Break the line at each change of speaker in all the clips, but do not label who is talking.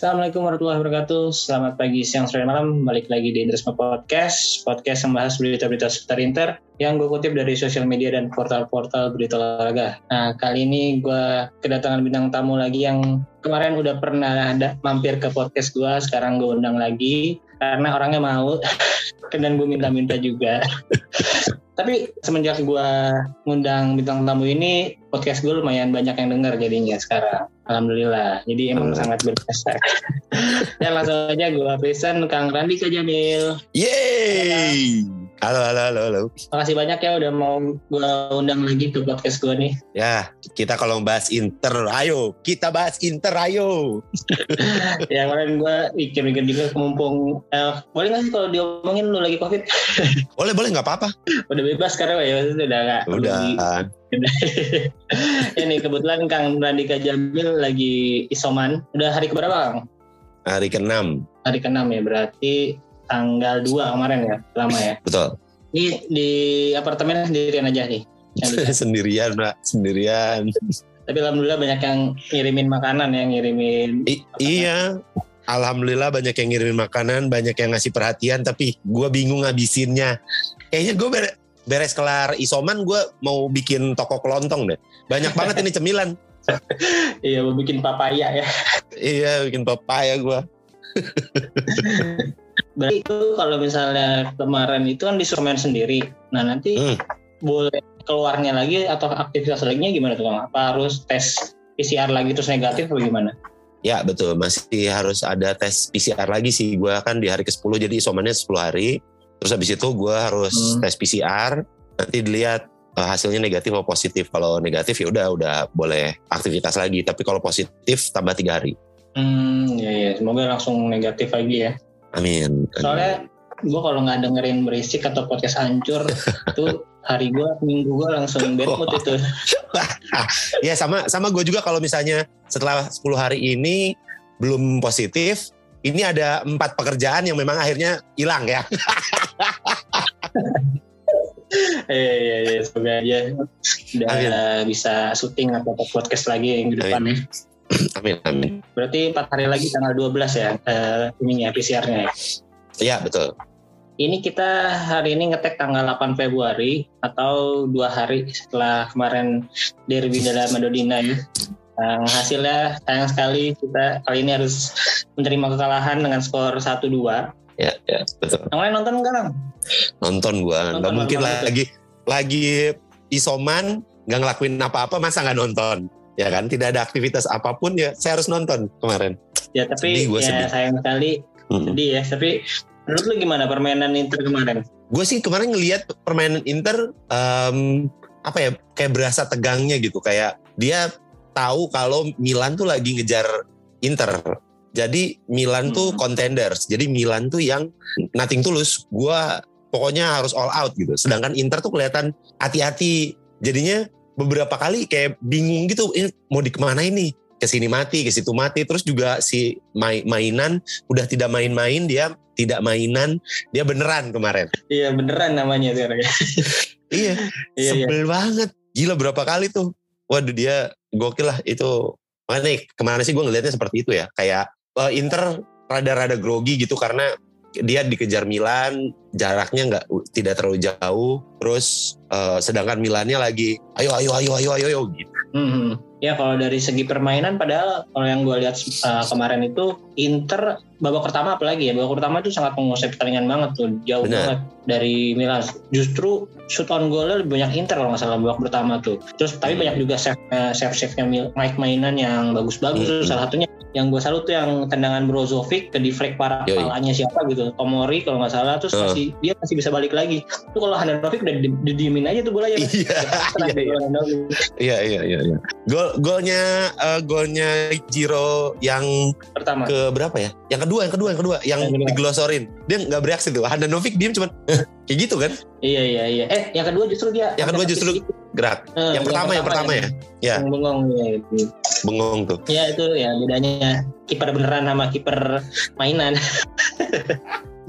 Assalamualaikum warahmatullahi wabarakatuh. Selamat pagi, siang, sore, malam. Balik lagi di Interisme Podcast. Podcast yang bahas berita-berita seputar Inter yang gue kutip dari sosial media dan portal-portal berita olahraga. Nah, kali ini gue kedatangan bintang tamu lagi yang kemarin udah pernah ada mampir ke podcast gue. Sekarang gue undang lagi karena orangnya mau dan gue minta-minta juga. Tapi semenjak gue ngundang bintang tamu ini, podcast gue lumayan banyak yang denger jadinya sekarang. Alhamdulillah. Jadi emang sangat berkesan. Dan langsung aja gue present Kang Randi Jamil.
Yeay! Halo, halo, halo, halo.
Makasih banyak ya udah mau gue undang lagi ke podcast gue nih.
Ya, kita kalau bahas Inter, ayo. Kita bahas Inter, ayo.
ya kemarin gue mikir-mikir juga mumpung. Eh, boleh nggak sih kalau diomongin lu lagi COVID?
boleh, boleh, nggak apa-apa.
Udah bebas sekarang ya, udah nggak.
Udah.
Ini kebetulan Kang Randika Jamil lagi isoman. Udah hari keberapa Kang?
Hari ke-6.
Hari ke-6 ya, berarti tanggal 2 kemarin ya, lama ya.
Betul.
Ini di apartemen sendirian aja nih.
sendirian, Mbak. Sendirian.
Tapi alhamdulillah banyak yang ngirimin makanan yang ngirimin.
I iya. Alhamdulillah banyak yang ngirimin makanan, banyak yang ngasih perhatian, tapi gue bingung ngabisinnya. Kayaknya gue beres, kelar isoman, gue mau bikin toko kelontong deh. Banyak banget ini cemilan.
iya, mau bikin papaya ya.
iya, bikin papaya gue.
Berarti itu kalau misalnya kemarin itu kan di Surmen sendiri. Nah nanti hmm. boleh keluarnya lagi atau aktivitas lainnya gimana tuh? Apa harus tes PCR lagi terus negatif atau gimana?
Ya betul, masih harus ada tes PCR lagi sih. Gue kan di hari ke-10 jadi isomannya 10 hari. Terus habis itu gue harus hmm. tes PCR. Nanti dilihat uh, hasilnya negatif atau positif. Kalau negatif ya udah udah boleh aktivitas lagi. Tapi kalau positif tambah tiga hari.
Hmm, ya ya. Semoga langsung negatif lagi ya.
Amin.
Soalnya gue kalau nggak dengerin berisik atau podcast hancur itu hari gue minggu gue langsung bad mood itu.
ya sama sama gue juga kalau misalnya setelah 10 hari ini belum positif, ini ada empat pekerjaan yang memang akhirnya hilang ya.
Iya iya iya semoga aja udah Amin. bisa syuting atau podcast lagi yang di depan ya.
Amin, amin.
Berarti empat hari lagi tanggal 12 ya, uh, ininya PCR-nya ya?
Iya, betul.
Ini kita hari ini ngetek tanggal 8 Februari atau dua hari setelah kemarin derby dalam Madodina ya. Nah, hasilnya sayang sekali kita kali ini harus menerima kekalahan dengan skor 1-2.
Ya, ya, betul.
Yang lain nonton enggak,
Nonton gua. Nonton, nggak mungkin lagi lagi isoman nggak ngelakuin apa-apa masa nggak nonton ya kan tidak ada aktivitas apa pun ya saya harus nonton kemarin
ya tapi sedih, ya sedih. sayang sekali hmm. sedih ya tapi menurut lu gimana permainan Inter kemarin
gue sih kemarin ngelihat permainan Inter um, apa ya kayak berasa tegangnya gitu kayak dia tahu kalau Milan tuh lagi ngejar Inter. Jadi Milan hmm. tuh contenders. Jadi Milan tuh yang nothing tulus. Gue pokoknya harus all out gitu. Sedangkan Inter tuh kelihatan hati-hati. Jadinya beberapa kali kayak bingung gitu. Ini mau di ke mana ini? Ke sini mati ke situ mati. Terus juga si main mainan udah tidak main-main dia tidak mainan. Dia beneran kemarin.
Iya beneran namanya tuh.
Iya, iya sebel iya. banget. Gila berapa kali tuh waduh dia gokil lah. Itu mana ke mana sih gue ngelihatnya seperti itu ya. Kayak uh, Inter rada-rada grogi gitu karena dia dikejar Milan jaraknya nggak tidak terlalu jauh. Terus uh, sedangkan Milannya lagi ayo ayo ayo ayo ayo, ayo gitu.
Hmm, ya kalau dari segi permainan padahal kalau yang gue lihat uh, kemarin itu Inter babak pertama apalagi ya babak pertama itu sangat menguasai pertandingan banget tuh jauh Bener. banget dari Milan. Justru shoot on goalnya lebih banyak Inter kalau nggak salah babak pertama tuh. Terus tapi hmm. banyak juga save save save nya Mike mainan yang bagus-bagus. Hmm. salah satunya yang gue salut tuh yang tendangan Brozovic ke deflect para kepalanya siapa gitu Tomori kalau nggak salah. Terus uh. masih dia masih bisa balik lagi. Tuh kalau Handanovic udah didiemin aja tuh bolanya.
Iya iya, iya. Iya iya iya gol golnya uh, golnya Giro yang
pertama.
ke berapa ya? Yang kedua yang kedua yang kedua yang, yang diglosorin dia nggak bereaksi tuh Handanovic diem cuman kayak gitu kan
iya iya iya eh yang kedua justru dia
yang kedua justru gerak. Uh, yang, pertama yang pertama ya.
Ya. Yang bengong ya.
Bengong tuh.
Ya itu ya bedanya kiper beneran sama kiper mainan.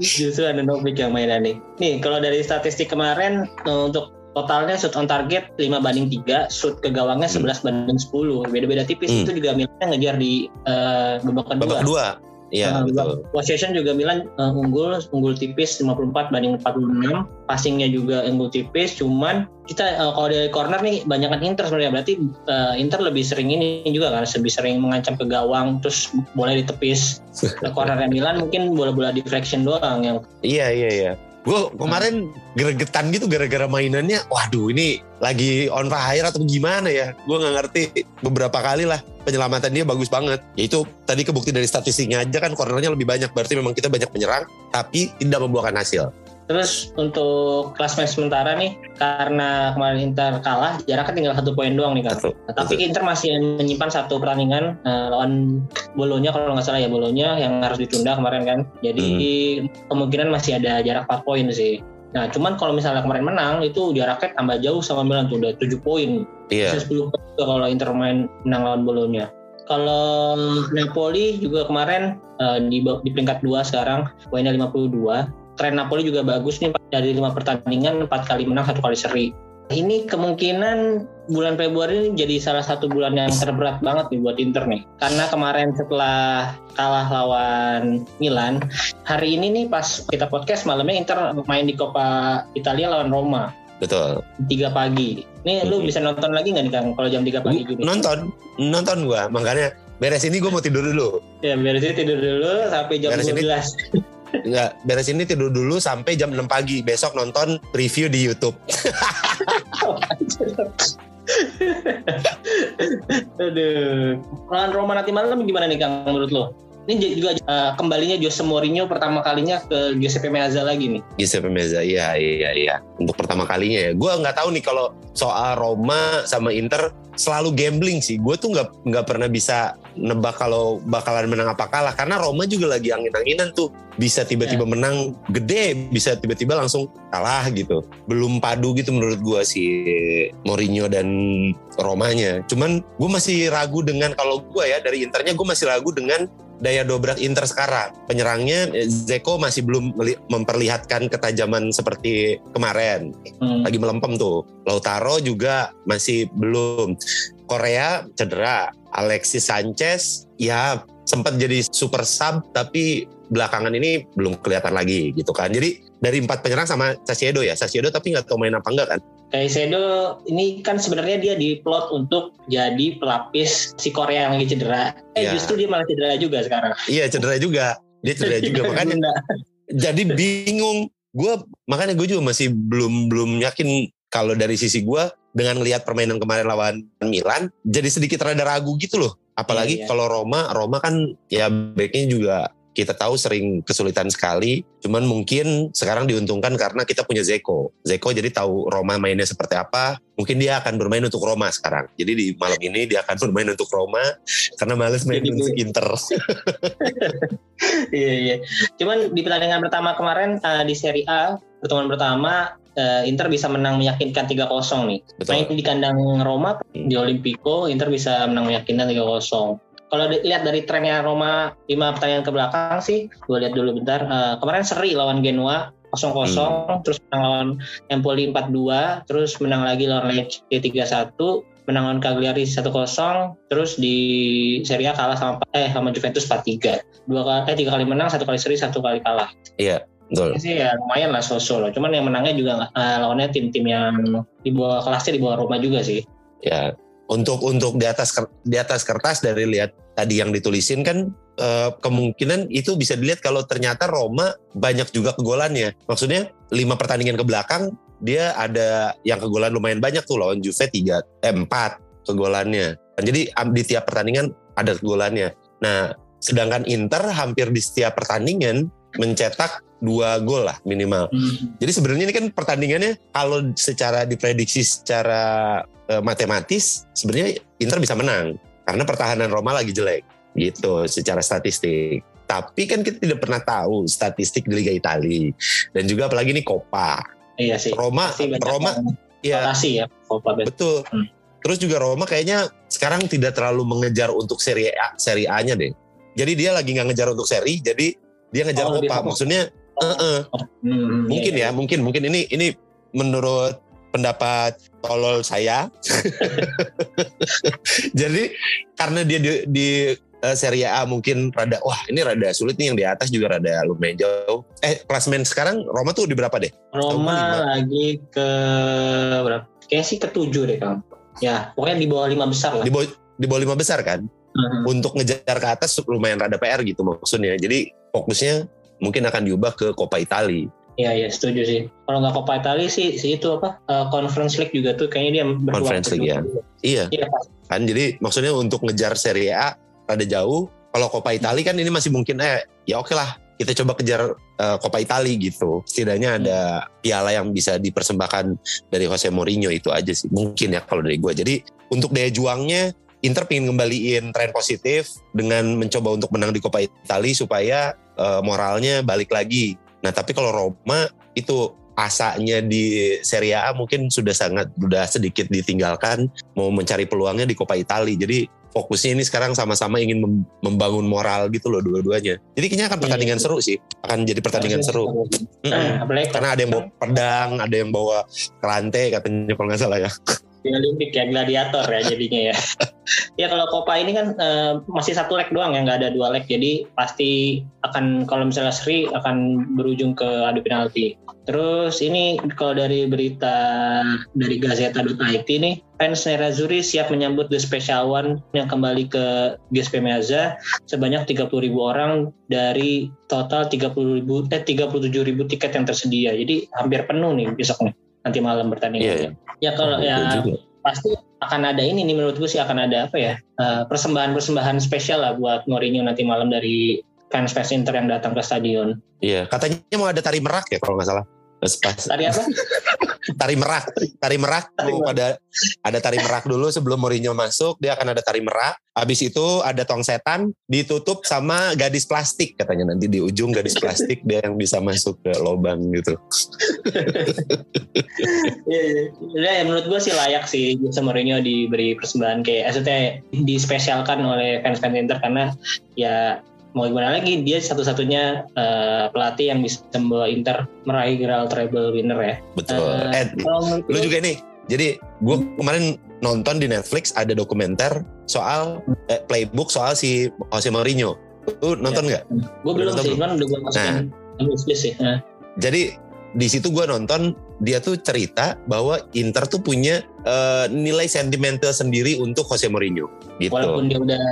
Justru ada Novik yang mainan nih. Nih kalau dari statistik kemarin untuk totalnya shoot on target 5 banding 3, shoot ke gawangnya 11 banding 10. Beda-beda tipis
Hmm.
itu juga Milan ngejar di eh, babak kedua.
Babak kedua. Iya, betul.
Possession juga Milan eh, unggul, unggul tipis 54 banding 46. Passingnya juga unggul tipis, cuman kita eh, kalau dari corner nih banyakan Inter sebenarnya. Berarti eh, Inter lebih sering ini juga kan, lebih sering mengancam ke gawang, terus boleh ditepis. Nah, cornernya Milan mungkin bola-bola deflection doang yang
Iya, iya, iya. Gue kemarin gregetan gitu gara-gara mainannya. Waduh, ini lagi on fire atau gimana ya? Gue nggak ngerti. Beberapa kali lah penyelamatan dia bagus banget. Ya itu tadi kebukti dari statistiknya aja kan cornernya lebih banyak. Berarti memang kita banyak menyerang, tapi tidak membuahkan hasil.
Terus untuk klasmen sementara nih karena kemarin Inter kalah jaraknya tinggal satu poin doang nih kan.
Betul.
Tapi Inter masih menyimpan satu pertandingan eh, lawan Bolonya kalau nggak salah ya Bolonya yang harus ditunda kemarin kan. Jadi kemungkinan masih ada jarak 4 poin sih. Nah cuman kalau misalnya kemarin menang itu jaraknya tambah jauh sama Milan tuh udah 7 poin.
Iya.
Bisa 10 poin kalau Inter main menang lawan Bolonya. Kalau Napoli juga kemarin eh, di, di peringkat 2 sekarang poinnya 52 tren Napoli juga bagus nih dari lima pertandingan empat kali menang satu kali seri. Ini kemungkinan bulan Februari ini jadi salah satu bulan yang terberat banget nih buat Inter nih. Karena kemarin setelah kalah lawan Milan, hari ini nih pas kita podcast malamnya Inter main di Coppa Italia lawan Roma
Betul.
tiga pagi. Nih lu
Mhm.
bisa nonton lagi nggak nih Kang kalau jam 3 pagi gini?
Nonton, nonton gua. Makanya beres ini gue mau tidur dulu.
Ya beres ini tidur dulu sampai jam
Beres ini-
12.
Enggak, beres ini tidur dulu sampai jam 6 pagi. Besok nonton review di YouTube.
Aduh. Lawan Roma nanti malam gimana nih Kang menurut lo? Ini juga eh, kembalinya Jose Mourinho pertama kalinya ke Giuseppe Meazza lagi nih.
Giuseppe Meazza, iya iya iya. Untuk pertama kalinya ya. Gue nggak tahu nih kalau soal Roma sama Inter selalu gambling sih. Gue tuh nggak nggak pernah bisa nebak kalau bakalan menang apa kalah karena Roma juga lagi angin-anginan tuh. Bisa tiba-tiba menang gede, bisa tiba-tiba langsung kalah gitu. Belum padu gitu menurut gue si Mourinho dan Romanya. Cuman gue masih ragu dengan kalau gue ya dari Internya gue masih ragu dengan daya dobrak Inter sekarang. Penyerangnya eh, Zeko masih belum memperlihatkan ketajaman seperti kemarin.
Hmm.
Lagi melempem tuh. Lautaro juga masih belum. Korea cedera. Alexis Sanchez ya sempat jadi super sub tapi belakangan ini belum kelihatan lagi gitu kan. Jadi dari empat penyerang sama Sasiedo ya. Sasiedo tapi nggak tahu main apa enggak kan.
Caicedo ini kan sebenarnya dia diplot untuk jadi pelapis si Korea yang lagi cedera. Eh
Iya.
justru dia malah cedera juga sekarang.
Iya cedera juga. Dia cedera juga makanya jadi bingung gue makanya gue juga masih belum belum yakin kalau dari sisi gue dengan lihat permainan kemarin lawan Milan jadi sedikit rada ragu gitu loh. Apalagi
Iya.
kalau Roma Roma kan ya backnya juga kita tahu sering kesulitan sekali. Cuman mungkin sekarang diuntungkan karena kita punya Zeko. Zeko jadi tahu Roma mainnya seperti apa. Mungkin dia akan bermain untuk Roma sekarang. Jadi di malam ini dia akan bermain untuk Roma karena males main
Jadi
untuk Inter.
Iya iya. Cuman di pertandingan pertama kemarin eh, di Serie A pertemuan pertama eh, Inter bisa menang meyakinkan 3-0 nih. Main
betul
di kandang Roma di Olimpico Inter bisa menang meyakinkan 3-0. Kalau di- lihat dari trennya Roma 5 pertandingan ke belakang sih, gue lihat dulu bentar. Eh, kemarin seri lawan Genoa 0-0, terus menang lawan Empoli 4-2, terus menang lagi lawan Lecce 3-1, menang lawan Cagliari 1-0, terus di Serie A kalah sama eh sama Juventus 4-3. Dua kali eh tiga kali menang, satu kali seri, satu kali kalah.
Betul
Ini sih ya lumayan lah sosok loh. Cuman yang menangnya juga eh, lawannya tim-tim yang di bawah kelasnya di bawah Roma juga sih.
ya untuk untuk di atas di atas kertas dari lihat tadi yang ditulisin kan eh, kemungkinan itu bisa dilihat kalau ternyata Roma banyak juga kegolannya maksudnya lima pertandingan ke belakang dia ada yang kegolan lumayan banyak tuh lawan Juve tiga eh, empat kegolannya jadi di tiap pertandingan ada kegolannya nah sedangkan Inter hampir di setiap pertandingan mencetak dua gol lah minimal jadi sebenarnya ini kan pertandingannya kalau secara diprediksi secara eh, matematis sebenarnya Inter bisa menang karena pertahanan Roma lagi jelek gitu secara statistik. Tapi kan kita tidak pernah tahu statistik di Liga Italia dan juga apalagi ini Coppa.
Iya sih.
Roma Roma
yang
ya
ya. Copa Bet.
betul.
Hmm.
Terus juga Roma kayaknya sekarang tidak terlalu mengejar untuk Serie A, Serie A-nya deh. Jadi dia lagi nggak ngejar untuk seri, jadi dia ngejar
Oh, fokus.
Maksudnya, eh, eh,
Hmm,
mungkin
iya,
ya, mungkin mungkin ini ini menurut pendapat tolol saya. Jadi karena dia di, di uh, Serie A mungkin rada wah ini rada sulit nih yang di atas juga rada lumayan jauh. Eh klasmen sekarang Roma tuh di berapa deh?
Roma lagi ke berapa? Kayaknya sih ketujuh deh kan. Ya pokoknya di bawah lima besar lah.
Di bawah di bawah lima besar kan? Hmm. Untuk ngejar ke atas lumayan rada PR gitu maksudnya. Jadi fokusnya mungkin akan diubah ke Coppa Italia.
Iya iya setuju sih. Kalau nggak Coppa Italia sih, sih itu apa uh, Conference League juga tuh kayaknya dia
Conference League ya. Iya. iya. Kan jadi maksudnya untuk ngejar Serie A rada jauh. Kalau Coppa Italia kan ini masih mungkin eh ya oke lah kita coba kejar uh, Coppa Italia gitu. Setidaknya ada piala yang bisa dipersembahkan dari Jose Mourinho itu aja sih. Mungkin ya kalau dari gue. Jadi untuk daya juangnya Inter pengen ngembaliin tren positif dengan mencoba untuk menang di Coppa Italia supaya uh, moralnya balik lagi. Nah tapi kalau Roma itu asanya di Serie A mungkin sudah sangat sudah sedikit ditinggalkan mau mencari peluangnya di Coppa Italia. Jadi fokusnya ini sekarang sama-sama ingin membangun moral gitu loh dua-duanya. Jadi kayaknya akan pertandingan iya. seru sih, akan jadi pertandingan seru. Hmm. Karena ada yang bawa pedang, ada yang bawa kerantai katanya kalau nggak salah ya.
Di Olimpik ya gladiator ya jadinya ya. ya kalau Copa ini kan uh, masih satu leg doang ya nggak ada dua leg jadi pasti akan kalau misalnya seri akan berujung ke adu penalti. Terus ini kalau dari berita dari Gazeta.it nih, fans Nerazzurri siap menyambut The Special One yang kembali ke GSP Meazza sebanyak 30 ribu orang dari total 30 ribu, eh 37 ribu tiket yang tersedia. Jadi hampir penuh nih besok nih nanti malam bertanding. Iya, iya. Ya kalau oh, ya juga. pasti akan ada ini nih menurut gue sih akan ada apa ya persembahan persembahan-persembahan spesial lah buat Mourinho nanti malam dari fans-fans Inter yang datang ke stadion.
Iya, katanya mau ada tari merak ya kalau nggak salah.
Pas. Tari apa?
tari merak. Tari merak. Merak. ada ada tari merak dulu sebelum Mourinho masuk. Dia akan ada tari merak. Habis itu ada tong setan ditutup sama gadis plastik katanya nanti di ujung gadis plastik dia yang bisa masuk ke lubang gitu.
Iya, iya. Ya, menurut gue sih layak sih sama Mourinho diberi persembahan kayak maksudnya dispesialkan oleh fans-fans Inter karena ya mau gimana lagi dia satu-satunya uh, pelatih yang bisa membawa Inter meraih gelar treble winner ya.
Betul. Uh, eh, lu juga nih. Jadi gue kemarin nonton di Netflix ada dokumenter soal eh, playbook soal si Jose Mourinho. Lu nonton nggak?
Ya. Gue belum sih, kan udah gue masukin nah, sih. Nah.
Jadi di situ gue nonton dia tuh cerita bahwa Inter tuh punya uh, nilai sentimental sendiri untuk Jose Mourinho. Gitu.
Walaupun dia udah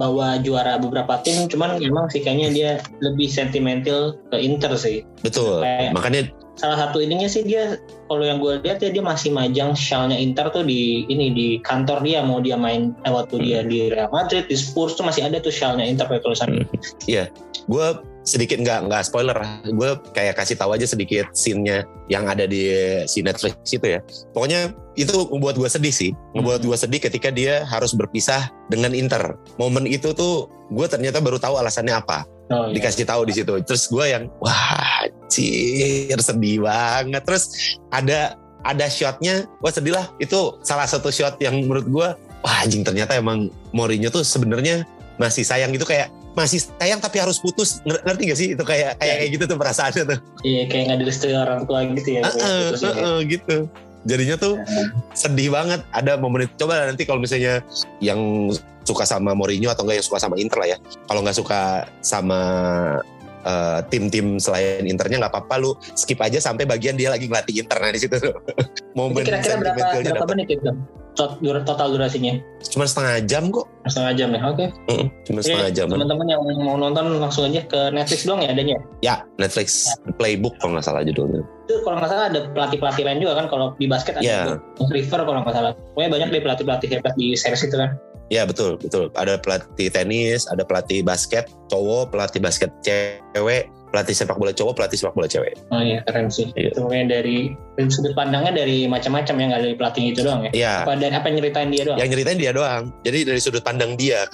bawa juara beberapa tim, cuman emang sih kayaknya dia lebih sentimental ke Inter sih.
Betul. Kayak Makanya
salah satu ininya sih dia kalau yang gue lihat ya dia masih majang shellnya Inter tuh di ini di kantor dia mau dia main eh, waktu hmm. dia di Real Madrid di Spurs tuh masih ada tuh shellnya Inter kayak tulisan.
Hmm. Iya, gue sedikit nggak nggak spoiler. Gue kayak kasih tahu aja sedikit scene-nya yang ada di si Netflix itu ya. Pokoknya itu membuat gue sedih sih. Membuat gue sedih ketika dia harus berpisah dengan Inter. Momen itu tuh gue ternyata baru tahu alasannya apa. Oh, iya. dikasih tahu di situ. Terus gue yang wah cir sedih banget. Terus ada ada shotnya. Wah sedih lah. Itu salah satu shot yang menurut gue wah anjing ternyata emang Mourinho tuh sebenarnya masih sayang. Gitu kayak masih sayang tapi harus putus. Ngerti gak sih? Itu kayak kayak kayak gitu tuh perasaannya tuh.
Iya kayak nggak direstui orang tua gitu ya uh, uh,
uh, uh, gitu. Jadinya tuh sedih banget. Ada momen itu coba nanti kalau misalnya yang suka sama Mourinho atau enggak yang suka sama Inter lah ya. Kalau nggak suka sama uh, tim-tim selain Internya nggak apa-apa lu skip aja sampai bagian dia lagi ngelatih Inter. Nah di situ
momen kira-kira berapa, berapa menit itu total durasinya?
Cuma setengah jam kok.
Setengah jam ya, oke. Okay.
Mm, cuma setengah jam.
Teman-teman yang mau nonton langsung aja ke Netflix doang ya adanya?
Ya, Netflix ya. Playbook kalau nggak salah judulnya.
Itu kalau nggak salah ada pelatih-pelatih lain juga kan kalau di basket ada yeah. River kalau nggak salah. Pokoknya banyak deh pelatih-pelatih hebat di series itu kan.
Ya betul betul. Ada pelatih tenis, ada pelatih basket cowok, pelatih basket cewek, pelatih sepak bola cowok, pelatih sepak bola cewek.
Oh iya keren sih. Iya. Itu dari, dari sudut pandangnya dari macam-macam ya nggak dari pelatih itu doang ya.
Iya.
Apa dari apa yang nyeritain dia doang?
Yang nyeritain dia doang. Jadi dari sudut pandang dia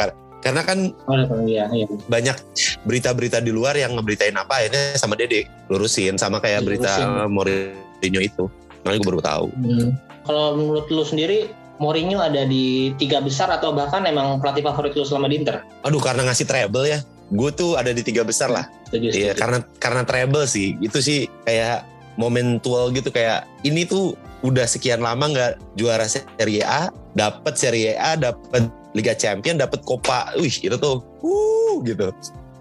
karena kan
oh, iya, iya.
banyak berita-berita di luar yang ngeberitain apa ini sama Dede lurusin sama kayak lurusin. berita Mourinho itu. Makanya gue baru tahu. Hmm.
Kalau menurut lu sendiri Mourinho ada di tiga besar atau bahkan emang pelatih favorit lu selama di Inter?
Aduh karena ngasih treble ya gue tuh ada di tiga besar lah. Iya karena karena treble sih itu sih kayak momentual gitu kayak ini tuh udah sekian lama nggak juara Serie A, dapat Serie A, dapat Liga Champion, dapat Copa. Wih, itu tuh uh gitu.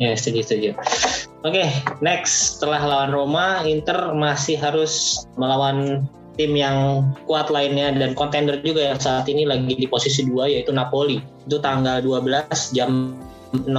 Ya, setuju, setuju. Oke, next. Setelah lawan Roma, Inter masih harus melawan tim yang kuat lainnya dan kontender juga yang saat ini lagi di posisi dua yaitu Napoli. Itu tanggal 12 jam 0000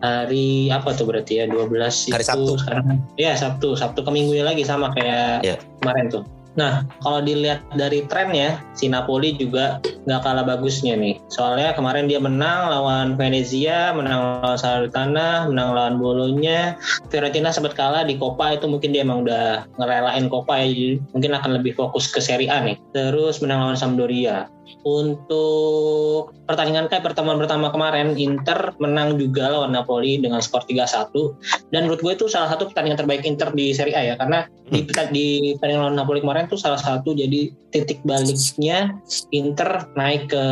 hari apa tuh berarti ya? 12
Hari
itu
Sabtu.
sekarang. Ya Sabtu. Sabtu ke minggunya lagi sama kayak
Ya.
kemarin tuh. Nah kalau dilihat dari trennya si Napoli juga nggak kalah bagusnya nih. Soalnya kemarin dia menang lawan Venezia menang lawan Salernitana menang lawan Bolonya Fiorentina sempat kalah di Copa itu mungkin dia emang udah ngerelain Copa ya. Mungkin akan lebih fokus ke Serie A nih. Terus menang lawan Sampdoria untuk pertandingan kayak pertemuan pertama kemarin Inter menang juga lawan Napoli dengan skor 3-1 dan menurut gue itu salah satu pertandingan terbaik Inter di Serie A ya karena di, di pertandingan lawan Napoli kemarin tuh salah satu. Jadi titik baliknya Inter naik ke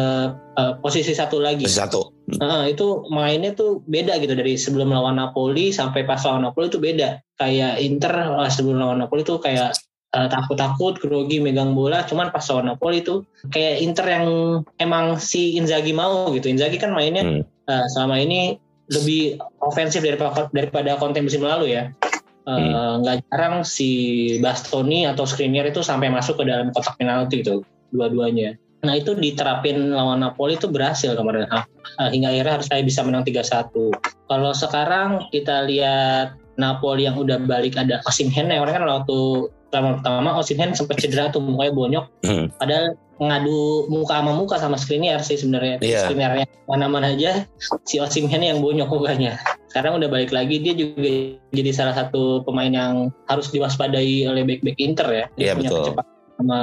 eh, posisi satu lagi.
Satu.
Nah, itu mainnya tuh beda gitu dari sebelum lawan Napoli sampai pas lawan Napoli itu beda. Kayak Inter sebelum lawan Napoli tuh kayak takut-takut, grogi megang bola. Cuman pas lawan Napoli tuh kayak Inter yang emang si Inzaghi mau gitu. Inzaghi kan mainnya
Hmm.
eh, selama ini lebih ofensif daripada daripada konten musim lalu ya. Eh, Nggak jarang si Bastoni atau Skriniar itu sampai masuk ke dalam kotak penalti itu dua-duanya. Nah itu diterapin lawan Napoli itu berhasil kemarin Uh, hingga akhirnya harus saya bisa menang 3-1. Kalau sekarang kita lihat Napoli yang udah balik ada Osimhen ya orang kan waktu pertama pertama Osimhen sempat cedera tuh mukanya bonyok
Hmm.
padahal ngadu muka sama muka sama Skriniar sih sebenarnya
Iya.
Skriniarnya mana-mana aja si Osimhen yang bonyok mukanya sekarang udah balik lagi dia juga jadi salah satu pemain yang harus diwaspadai oleh back-back Inter ya dia
Iya,
punya
betul.
kecepatan sama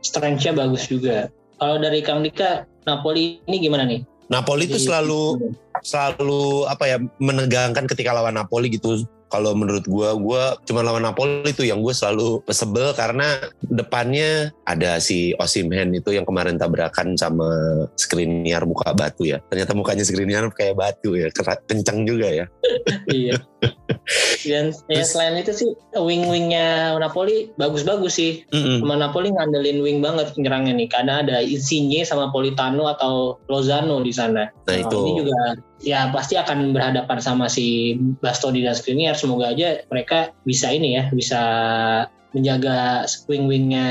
strength-nya bagus juga kalau dari Kang Dika Napoli ini gimana nih
Napoli itu selalu selalu apa ya menegangkan ketika lawan Napoli gitu. Kalau menurut gua, gua cuma lawan Napoli itu yang gue selalu sebel karena depannya ada si Osimhen itu yang kemarin tabrakan sama Skriniar muka batu ya. Ternyata mukanya Skriniar kayak batu ya, kencang juga ya.
iya. Dan ya selain itu sih wing-wingnya Napoli bagus-bagus sih.
Mm-mm.
Sama Napoli ngandelin wing banget penyerangnya nih karena ada Insigne sama Politano atau Lozano di sana.
Nah
Nah,
itu
ini juga ya pasti akan berhadapan sama si Bastoni dan Skriniar. Semoga aja mereka bisa ini ya, bisa menjaga wing-wingnya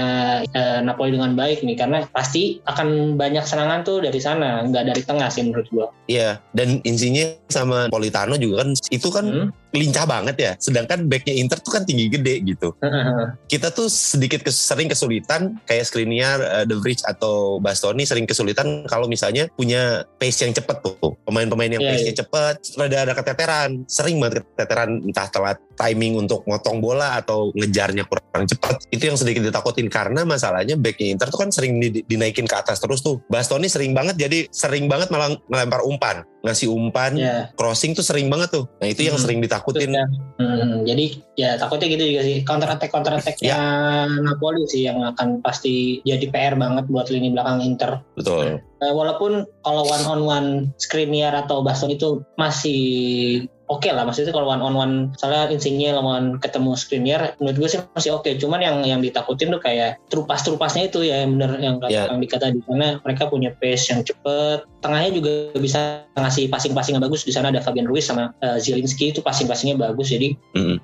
eh, Napoli dengan baik nih karena pasti akan banyak serangan tuh dari sana nggak dari tengah sih menurut gua.
Iya, dan Insigne sama Politano juga kan itu kan
Hmm.
Lincah banget ya. Sedangkan backnya Inter tuh kan tinggi gede gitu. Kita tuh sedikit kes- sering kesulitan kayak Skriniar, eh, De Vrij atau Bastoni sering kesulitan kalau misalnya punya pace yang cepet tuh. Pemain-pemain yang
Iya,
pace-nya cepet, rada ada keteteran. Sering banget keteteran entah telat timing untuk motong bola atau ngejarnya kurang cepet. Itu yang sedikit ditakutin karena masalahnya backnya Inter tuh kan sering di- dinaikin ke atas terus tuh. Bastoni sering banget jadi sering banget malah ngelempar umpan. Ngasih umpan,
Ya.
crossing tuh sering banget tuh. Nah itu yang
Hmm.
sering ditakutin.
Ya, hmm, jadi ya takutnya gitu juga sih counter attack counter attacknya
Ya.
Napoli sih yang akan pasti jadi PR banget buat lini belakang Inter.
Betul.
Eh, walaupun kalau one on one Skriniar atau Baston itu masih oke lah maksudnya kalau one on one soalnya Insigne lawan ketemu Skriniar menurut gue sih masih oke. Cuman yang yang ditakutin tuh kayak trupas trupasnya itu ya yang bener yang kata
Ya.
Kang dikata di sana mereka punya pace yang cepet. Tengahnya juga bisa ngasih passing-passing yang bagus. Di sana ada Fabian Ruiz sama eh, Zielinski itu passing-passingnya bagus. Jadi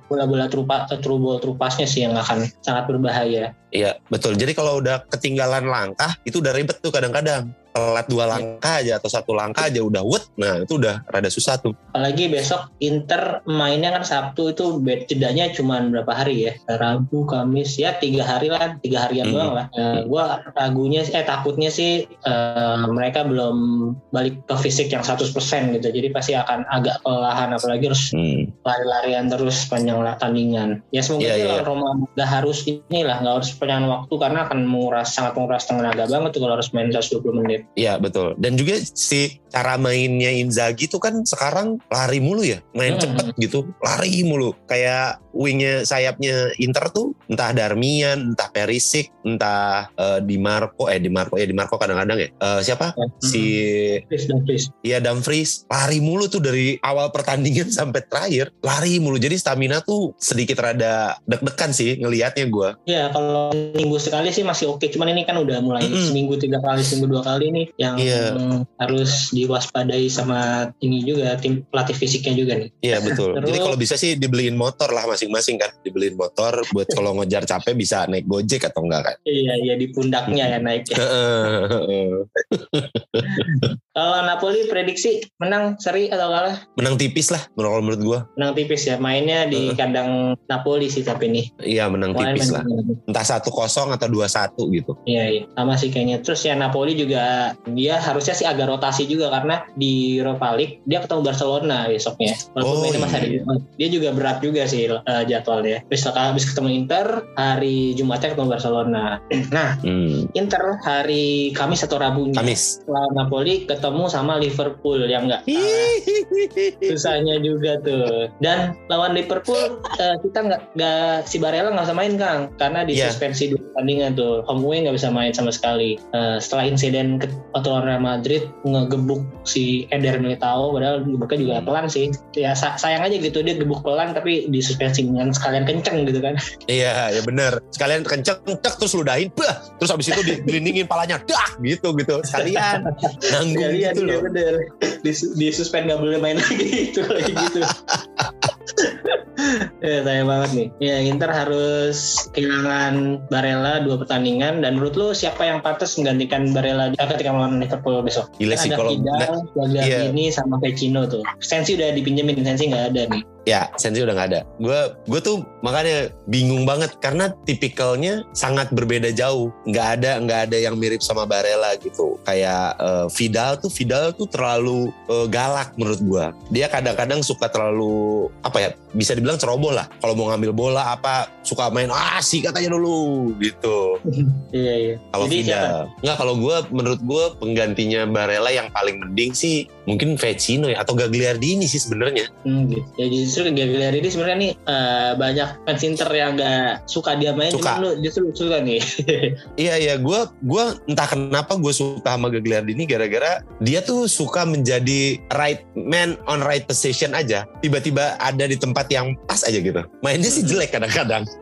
bola-bola trupa eh, true ball trupasnya sih yang akan sangat berbahaya
Iya betul. Jadi kalau udah ketinggalan langkah itu udah ribet tuh kadang-kadang. Telat dua langkah aja atau satu langkah aja udah wet. Nah itu udah rada susah tuh.
apalagi besok Inter mainnya kan Sabtu itu jedanya cuma berapa hari ya Rabu Kamis ya tiga hari lah tiga harian
Hmm.
doang lah Eh, gua ragunya eh takutnya sih eh, mereka belum balik ke fisik yang 100% gitu jadi pasti akan agak kelelahan apalagi harus
Hmm.
lari-larian terus sepanjang lah tandingan ya semoga sih
iya,
lawan Roma nggak harus inilah nggak harus perpanjangan waktu karena akan menguras sangat menguras tenaga banget tuh kalau harus main 120 menit
Iya betul. Dan juga si cara mainnya Inzaghi tuh kan sekarang lari mulu ya. Main
Hmm.
cepet gitu. Lari mulu. Kayak wingnya sayapnya Inter tuh entah Darmian, entah Perisic, entah eh, Di Marco. Eh Di Marco ya Di Marco kadang-kadang ya. Eh, siapa? Si
Chris dan Chris
Iya Dumfries lari mulu tuh dari awal pertandingan sampai terakhir lari mulu jadi stamina tuh sedikit rada deg-degan sih ngelihatnya gue
Ya kalau seminggu sekali sih masih oke. Cuman ini kan udah mulai
Mm-mm.
seminggu tiga kali, seminggu dua kali nih yang
Iya.
harus diwaspadai sama ini juga tim pelatih fisiknya juga nih.
Iya betul.
Terus-
Jadi kalau bisa sih dibeliin motor lah masing-masing kan, dibeliin motor buat kalau ngejar capek bisa naik gojek atau enggak kan?
Iya, iya di pundaknya ya naiknya. Kalau Napoli prediksi menang seri atau kalah?
Menang tipis lah menurut menurut gua.
Menang tipis ya. Mainnya di kandang Napoli sih tapi nih.
Iya menang tipis lah. Entah satu kosong atau dua satu gitu.
Iya, iya. Sama sih kayaknya. Terus ya Napoli juga dia harusnya sih agak rotasi juga karena di Europa League dia ketemu Barcelona besoknya. Walaupun
Oh,
mainnya masih ada
iya.
Jumat. Dia juga berat juga sih eh, jadwalnya. Terus habis ketemu Inter, hari Jumatnya ketemu Barcelona. Nah,
Hmm.
Inter hari Kamis atau Rabunya
Kamis.
lawan Napoli ketemu sama Liverpool yang enggak susahnya juga tuh dan lawan Liverpool eh, kita nggak nggak si Barella nggak bisa main Kang karena
Iya.
Disuspensi dua pertandingan tuh home away nggak bisa main sama sekali Eh, setelah insiden ke waktu lawan Real Madrid ngegebuk si Eder Militao padahal gebuknya juga
Hmm.
pelan sih ya sa- sayang aja gitu dia gebuk pelan tapi disuspensi dengan sekalian kenceng gitu kan
Iya, ya bener. Sekalian kenceng, tek terus ludahin, bah, terus habis itu digelindingin palanya, dah, gitu gitu. Sekalian nanggung
Sekalian
gitu
iya
loh.
bener Dis, disuspend nggak boleh main lagi itu lagi gitu ya sayang banget nih. Ya Inter harus kehilangan Barella dua pertandingan. Dan menurut lu siapa yang pantas menggantikan Barella eh, ketika melawan Liverpool besok?
Gila sih kalau
Vidal, Gagliardini sama Vecino tuh. Sensi udah dipinjemin Sensi nggak ada nih
Ya, Sensi udah nggak ada. Gue gue tuh makanya bingung banget karena tipikalnya sangat berbeda jauh. Nggak ada nggak ada yang mirip sama Barella gitu. Kayak eh, Vidal tuh Vidal tuh terlalu eh, galak menurut gue. Dia kadang-kadang suka terlalu apa ya? Bisa dibilang ceroboh lah. Kalau mau ngambil bola apa suka main ah sikat aja dulu gitu.
iya iya
Kalau? Vidal, nggak kalau gue menurut gue penggantinya Barella yang paling mending sih mungkin Vecino ya atau Gagliardini sih sebenarnya.
Hmm, gitu. Ya justru Gagliardini sebenarnya nih eh, banyak fans Inter yang nggak suka dia main,
Suka.
lu justru suka nih.
Iya iya, gue gua entah kenapa gue suka sama Gagliardini gara-gara dia tuh suka menjadi right man on right position aja. Tiba-tiba ada di tempat yang pas aja gitu. Mainnya sih jelek kadang-kadang.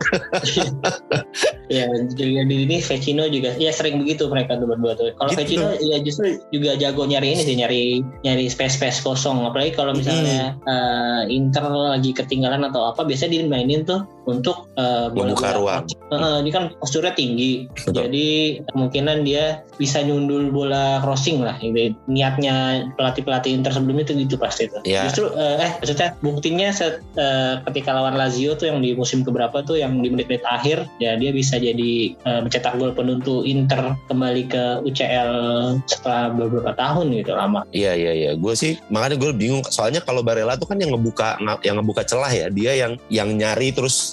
ya Gagliardini ini Vecino juga, ya sering begitu mereka tuh berdua tuh. Kalau
Gitu.
Vecino ya justru juga jago nyari ini sih, nyari nyari space space kosong. Apalagi kalau misalnya eh, Inter lagi ketinggalan atau apa, biasanya dia mainin tuh untuk eh,
Membuka
bola-bola
ruang.
Eh, dia kan posturnya tinggi,
Betul.
jadi kemungkinan dia bisa nyundul bola crossing lah. Gitu. Niatnya pelatih pelatih Inter sebelumnya tuh gitu pasti tuh.
Ya.
Justru eh, eh maksudnya buktinya set, eh, ketika lawan Lazio tuh yang di musim keberapa tuh yang di menit-menit akhir ya dia bisa jadi eh, mencetak gol penentu Inter kembali ke UCL setelah beberapa tahun gitu lama.
Iya iya iya, gue sih makanya gue bingung. Soalnya kalau Barella tuh kan yang ngebuka yang ngebuka celah ya. Dia yang yang nyari terus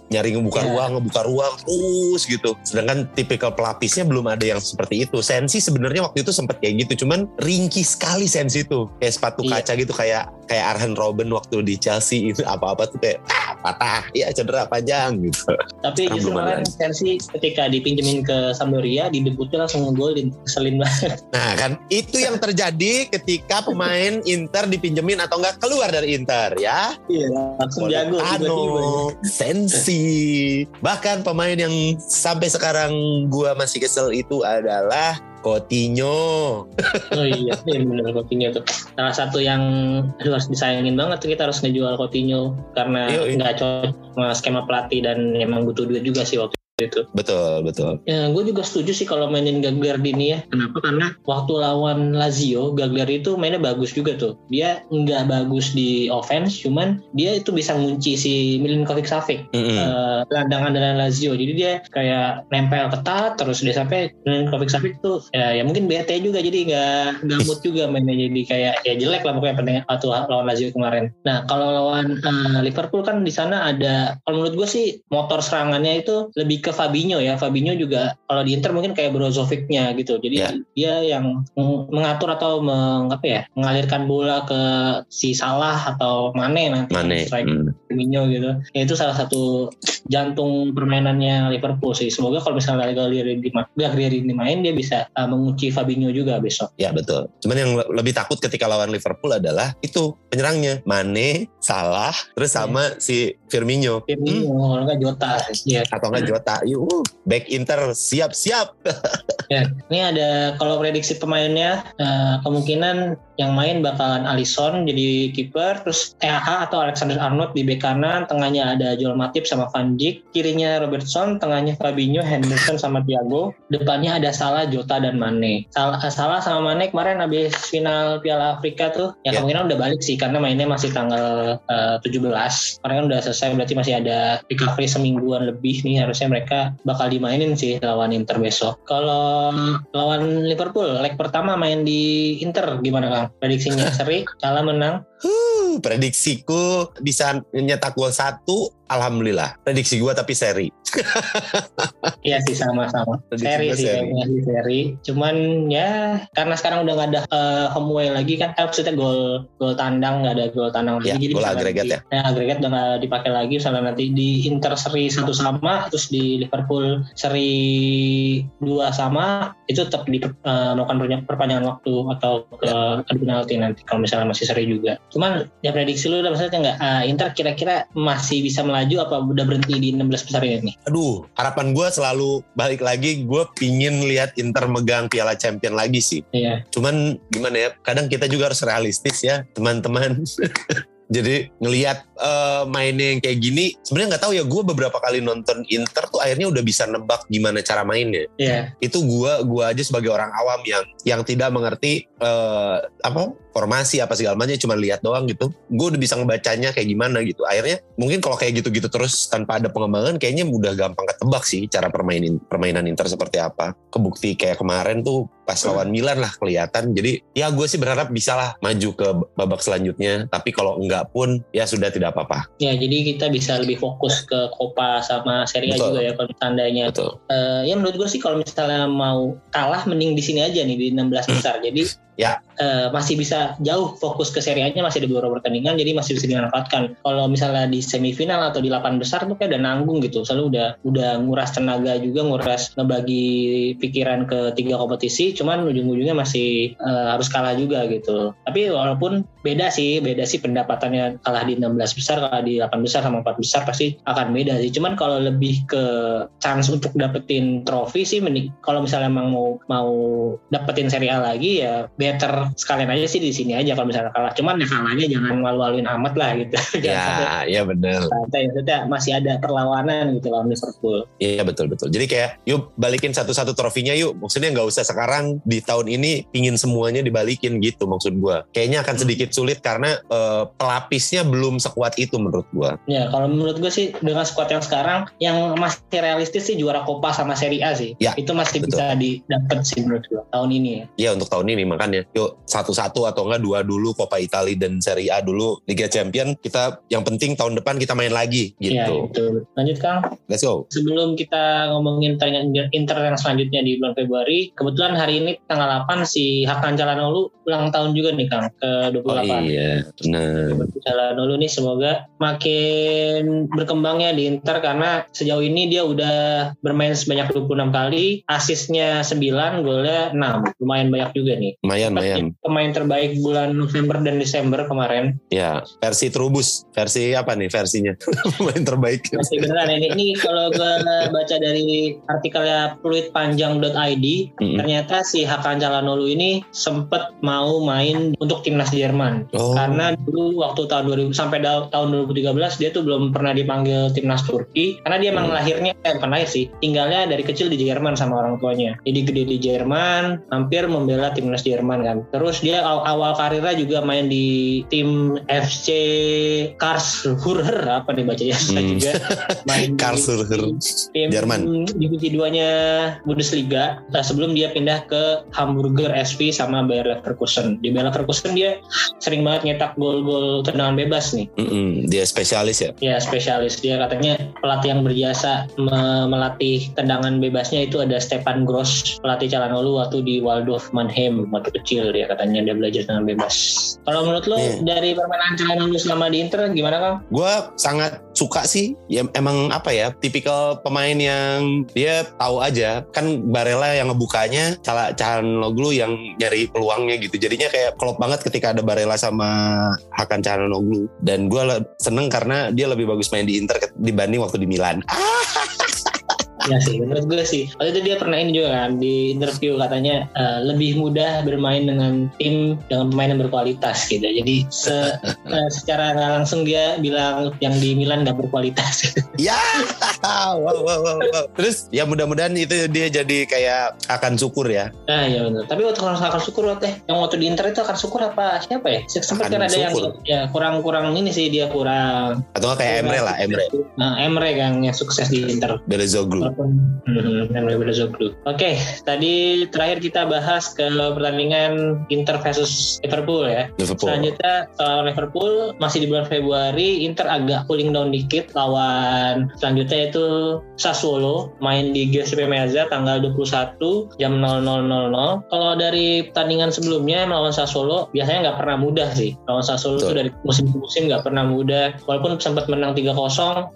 nyari ngebuka
Iya.
ruang, ngebuka ruang terus gitu. Sedangkan tipikal pelapisnya belum ada yang seperti itu. Sensi sebenarnya waktu itu sempat kayak gitu, cuman ringkih sekali Sensi itu. Kayak sepatu
Iya.
kaca gitu kayak kayak Arjen Robben waktu di Chelsea itu apa-apa tuh kayak ah, patah, ya cedera panjang gitu.
Tapi justru
ada
kemarin Sensi ketika dipinjemin ke Sampdoria di debutnya langsung ngegolin, keselin banget.
Nah kan itu yang terjadi ketika pemain Inter dipinjemin atau enggak keluar dari Inter ya.
Iya, langsung jago tiba-tiba.
Politano, Bahkan pemain yang sampai sekarang gua masih kesel itu adalah Coutinho.
Oh iya, iya benar Coutinho tuh. Salah satu yang aduh, harus disayangin banget tuh kita harus ngejual Coutinho karena nggak cocok sama skema pelatih dan emang butuh duit juga sih waktu itu.
Betul, betul.
Ya, gue juga setuju sih kalau mainin Gagliardini ya. Kenapa? Karena waktu lawan Lazio, Gagliardini itu mainnya bagus juga tuh. Dia nggak bagus di offense, cuman dia itu bisa ngunci si Milinkovic Savic
Mm-mm.
eh, gelandang andalan Lazio. Jadi dia kayak nempel ketat terus dia sampai Milinkovic Savic tuh ya, ya mungkin bete juga jadi nggak gamut juga mainnya jadi kayak ya jelek lah pokoknya pertandingan waktu lawan Lazio kemarin. Nah kalau lawan eh, Liverpool kan di sana ada kalau menurut gue sih motor serangannya itu lebih ke Fabinho ya. Fabinho juga kalau di Inter mungkin kayak Brozovic-nya gitu. Jadi
Ya.
dia yang meng- mengatur atau meng, apa ya mengalirkan bola ke si Salah atau Mane nanti
Mane.
striker.
Mm.
Firmino gitu. Ya, itu salah satu jantung permainannya Liverpool sih. Semoga kalau misalnya Gagliardini Gagliardini main dia bisa uh, mengunci Fabinho juga besok.
Ya betul. Cuman yang lebih takut ketika lawan Liverpool adalah itu penyerangnya Mane, Salah, terus sama yeah. si Firmino.
Firmino hmm. kalau nggak Jota.
Ya. Atau nggak Jota. Yuk, back Inter siap-siap.
ya, ini ada kalau prediksi pemainnya uh, kemungkinan yang main bakalan Alisson jadi kiper, terus EH atau Alexander Arnold di bek kanan, tengahnya ada Joel Matip sama Van Dijk, kirinya Robertson, tengahnya Fabinho, Henderson sama Thiago, depannya ada Salah, Jota dan Mane. Salah, Salah sama Mane kemarin habis final Piala Afrika tuh, ya yeah. kemungkinan udah balik sih karena mainnya masih tanggal uh, 17. Kemarin kan udah selesai berarti masih ada recovery semingguan lebih nih harusnya mereka bakal dimainin sih lawan Inter besok. Kalau lawan Liverpool leg pertama main di Inter gimana Kang? Prediksinya seri, kalah menang.
Huh, prediksiku bisa nyetak gol satu, alhamdulillah. Prediksi gue tapi seri.
Iya sih sama-sama. Seri sih seri. kayaknya seri. Cuman ya karena sekarang udah nggak ada uh, home away lagi kan, eh, maksudnya gol gol tandang nggak ada gol tandang
lagi. Ya,
Jadi
gol agregat ya.
Ya agregat udah nggak dipakai lagi. Misalnya nanti di Inter seri satu sama, terus di Liverpool seri dua sama, itu tetap di uh, melakukan perpanjangan waktu atau ke ya. penalti nanti kalau misalnya masih seri juga. Cuman ya prediksi lu udah maksudnya nggak uh, Inter kira-kira masih bisa melaju apa udah berhenti di 16 besar ini?
Aduh, harapan gue selalu balik lagi gue pingin lihat Inter megang Piala Champion lagi sih.
Iya.
Cuman gimana ya? Kadang kita juga harus realistis ya, teman-teman. Jadi ngelihat uh, mainnya yang kayak gini, sebenarnya nggak tahu ya. Gue beberapa kali nonton Inter tuh akhirnya udah bisa nebak gimana cara mainnya.
Iya. Yeah.
Itu gue gua aja sebagai orang awam yang yang tidak mengerti uh, apa formasi apa segala macam cuma lihat doang gitu gue udah bisa ngebacanya kayak gimana gitu akhirnya mungkin kalau kayak gitu-gitu terus tanpa ada pengembangan kayaknya udah gampang ketebak sih cara permainin permainan Inter seperti apa kebukti kayak kemarin tuh pas lawan Milan lah kelihatan. Jadi ya gue sih berharap bisa lah maju ke babak selanjutnya. Tapi kalau enggak pun ya sudah tidak apa-apa.
Ya jadi kita bisa lebih fokus ke Copa sama Serie A juga ya kalau tandanya. Betul. Uh, ya menurut gue sih kalau misalnya mau kalah mending di sini aja nih di 16 besar. Jadi
ya
uh, masih bisa jauh fokus ke Serie A-nya masih ada beberapa pertandingan jadi masih bisa dimanfaatkan. Kalau misalnya di semifinal atau di delapan besar tuh kayak udah nanggung gitu. Selalu udah udah nguras tenaga juga, nguras ngebagi pikiran ke tiga kompetisi, cuman ujung-ujungnya masih uh, harus kalah juga gitu. Tapi walaupun beda sih, beda sih pendapatannya kalah di 16 besar, kalah di 8 besar sama 4 besar pasti akan beda sih. Cuman kalau lebih ke chance untuk dapetin trofi sih kalau misalnya emang mau mau dapetin Serie A lagi ya better sekalian aja sih di sini aja kalau misalnya kalah. Cuman ya kalahnya jangan malu-maluin amat lah gitu.
Ya, ya benar.
Maksudnya masih ada perlawanan gitu lawan Liverpool.
Iya betul betul. Jadi kayak yuk balikin satu-satu trofinya yuk. Maksudnya nggak usah sekarang di tahun ini pingin semuanya dibalikin gitu maksud gua. Kayaknya akan sedikit sulit karena uh, pelapisnya belum sekuat itu menurut gua.
Ya kalau menurut gua sih dengan skuad yang sekarang yang masih realistis sih juara Copa sama Serie A sih.
Ya,
itu masih betul. bisa didapat sih menurut gua tahun ini ya.
Iya untuk tahun ini makanya yuk satu-satu atau enggak dua dulu Coppa Italia dan Serie A dulu Liga Champion kita yang penting tahun depan kita main lagi gitu.
Itu. Lanjut Kang.
Let's go.
Sebelum kita ngomongin Inter yang selanjutnya di bulan Februari, kebetulan hari ini tanggal 8 si Hakan Calhanoglu ulang tahun juga nih Kang ke 28. Oh
iya, benar.
Calhanoglu nih semoga makin berkembangnya di Inter karena sejauh ini dia udah bermain sebanyak 26 kali, asisnya 9, golnya 6. Lumayan banyak juga nih.
Lumayan lumayan.
Pemain terbaik bulan November dan Desember kemarin.
Ya, versi Trubus. Versi apa nih versinya? Pemain terbaik.
Versi beneran ini. Ini kalau gue baca dari artikelnya fluidpanjang.id, mm-hmm. ternyata si Hakan Calhanoglu ini sempat mau main untuk timnas Jerman. Oh. Karena dulu waktu tahun 2000 sampai tahun 2013 dia tuh belum pernah dipanggil timnas Turki karena dia emang mm. lahirnya eh bukan lahir sih, tinggalnya dari kecil di Jerman sama orang tuanya. Jadi gede di Jerman, hampir membela timnas Jerman kan. Terus dia awal, awal karirnya juga main di tim FC Karlsruher apa nih bacanya? Hmm. juga
main Karlsruher tim Jerman.
Divisi duanya Bundesliga. Nah, sebelum dia pindah ke Hamburger SV sama Bayer Leverkusen. Di Bayer Leverkusen dia sering banget nyetak gol-gol tendangan bebas nih.
Mm -hmm. dia spesialis ya?
Ya spesialis. Dia katanya pelatih yang berjasa me melatih tendangan bebasnya itu ada Stefan Gross pelatih Calhanoglu waktu di Waldorf Mannheim waktu kecil dia katanya dia belajar dengan bebas. Kalau menurut lo
Iya.
dari permainan Calhanoglu selama di Inter gimana Kang?
Gue sangat suka sih. Ya emang apa ya, tipikal pemain yang dia tahu aja. Kan Barella yang ngebukanya, Cala Calhanoglu yang nyari peluangnya gitu. Jadinya kayak klop banget ketika ada Barella sama Hakan Calhanoglu. Dan gue seneng karena dia lebih bagus main di Inter dibanding waktu di Milan.
Ya sih, menurut gue sih. Waktu itu dia pernah ini juga kan di interview katanya eh, lebih mudah bermain dengan tim dengan pemain yang berkualitas gitu. Jadi se- eh, secara nggak langsung dia bilang yang di Milan nggak berkualitas.
Ya, wow, wow, wow, wow. Terus ya mudah-mudahan itu dia jadi kayak akan syukur ya.
Nah iya benar. Tapi waktu akan syukur waktu yang waktu di Inter itu akan syukur apa siapa ya? Sempat kan ada yang ya kurang-kurang ini sih dia kurang.
Atau kayak Emre lah, Emre.
Nah Emre kan yang sukses di Inter.
Belezoglu.
Hmm, Emre Belözoğlu. Oke, tadi terakhir kita bahas ke pertandingan Inter versus Liverpool ya.
Liverpool.
Selanjutnya soal Liverpool masih di bulan Februari Inter agak cooling down dikit lawan selanjutnya itu Sassuolo main di Giuseppe Meazza tanggal 21 jam 00.00. Kalau dari pertandingan sebelumnya melawan Sassuolo biasanya nggak pernah mudah sih. Lawan Sassuolo itu dari musim ke musim nggak pernah mudah. Walaupun sempat menang 3-0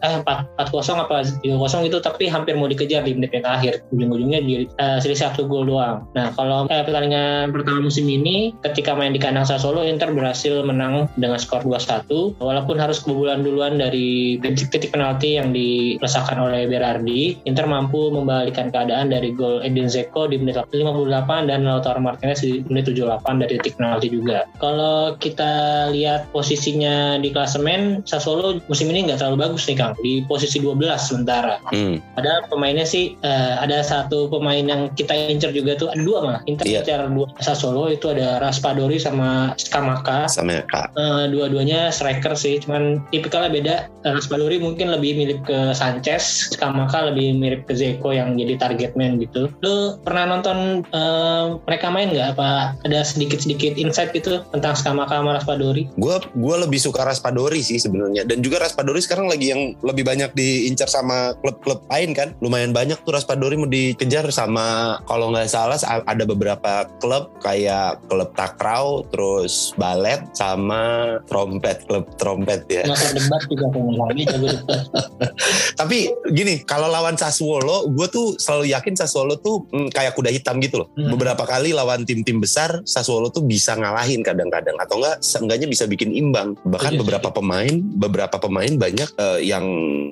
eh 4 4-0 apa 3-0 gitu tapi hampir mau dikejar di menit yang akhir. Ujung-ujungnya di eh, selisih satu gol doang. Nah, kalau eh, pertandingan pertama musim ini ketika main di kandang Sassuolo Inter berhasil menang dengan skor 2-1 walaupun harus kebobolan duluan dari titik-titik penalti yang dirasakan oleh Berardi Inter mampu membalikan keadaan dari gol Edin Zeko di menit 58 dan Lautaro Martinez di menit 78 dari titik penalti juga kalau kita lihat posisinya di klasemen Sassuolo musim ini nggak terlalu bagus nih Kang di posisi 12 sementara
Hmm.
Padahal pemainnya sih eh, ada satu pemain yang kita incer juga tuh ada dua malah Inter
Iya.
incer dua Sassuolo itu ada Raspadori sama Skamaka
Sama Kak.
Eh, dua-duanya striker sih cuman tipikalnya beda Eh, Raspadori mungkin lebih mirip ke Sanchez Skamaka lebih mirip ke Zeko yang jadi target man gitu lu pernah nonton eh, mereka main nggak apa ada sedikit-sedikit insight gitu tentang Skamaka sama Raspadori
Gue gue lebih suka Raspadori sih sebenarnya. Dan juga Raspadori sekarang lagi yang lebih banyak diincar sama klub-klub lain kan. Lumayan banyak tuh Raspadori mau dikejar sama kalau nggak salah ada beberapa klub kayak klub Takraw, terus Balet sama Trompet, klub Trompet ya.
masa debat juga pemain
Tapi gini, kalau lawan Sassuolo, gue tuh selalu yakin Sassuolo tuh mm, kayak kuda hitam gitu loh.
Hmm.
Beberapa kali lawan tim-tim besar, Sassuolo tuh bisa ngalahin kadang-kadang atau enggak seenggaknya bisa bikin imbang. Bahkan
Iya,
beberapa pemain, beberapa pemain banyak eh, yang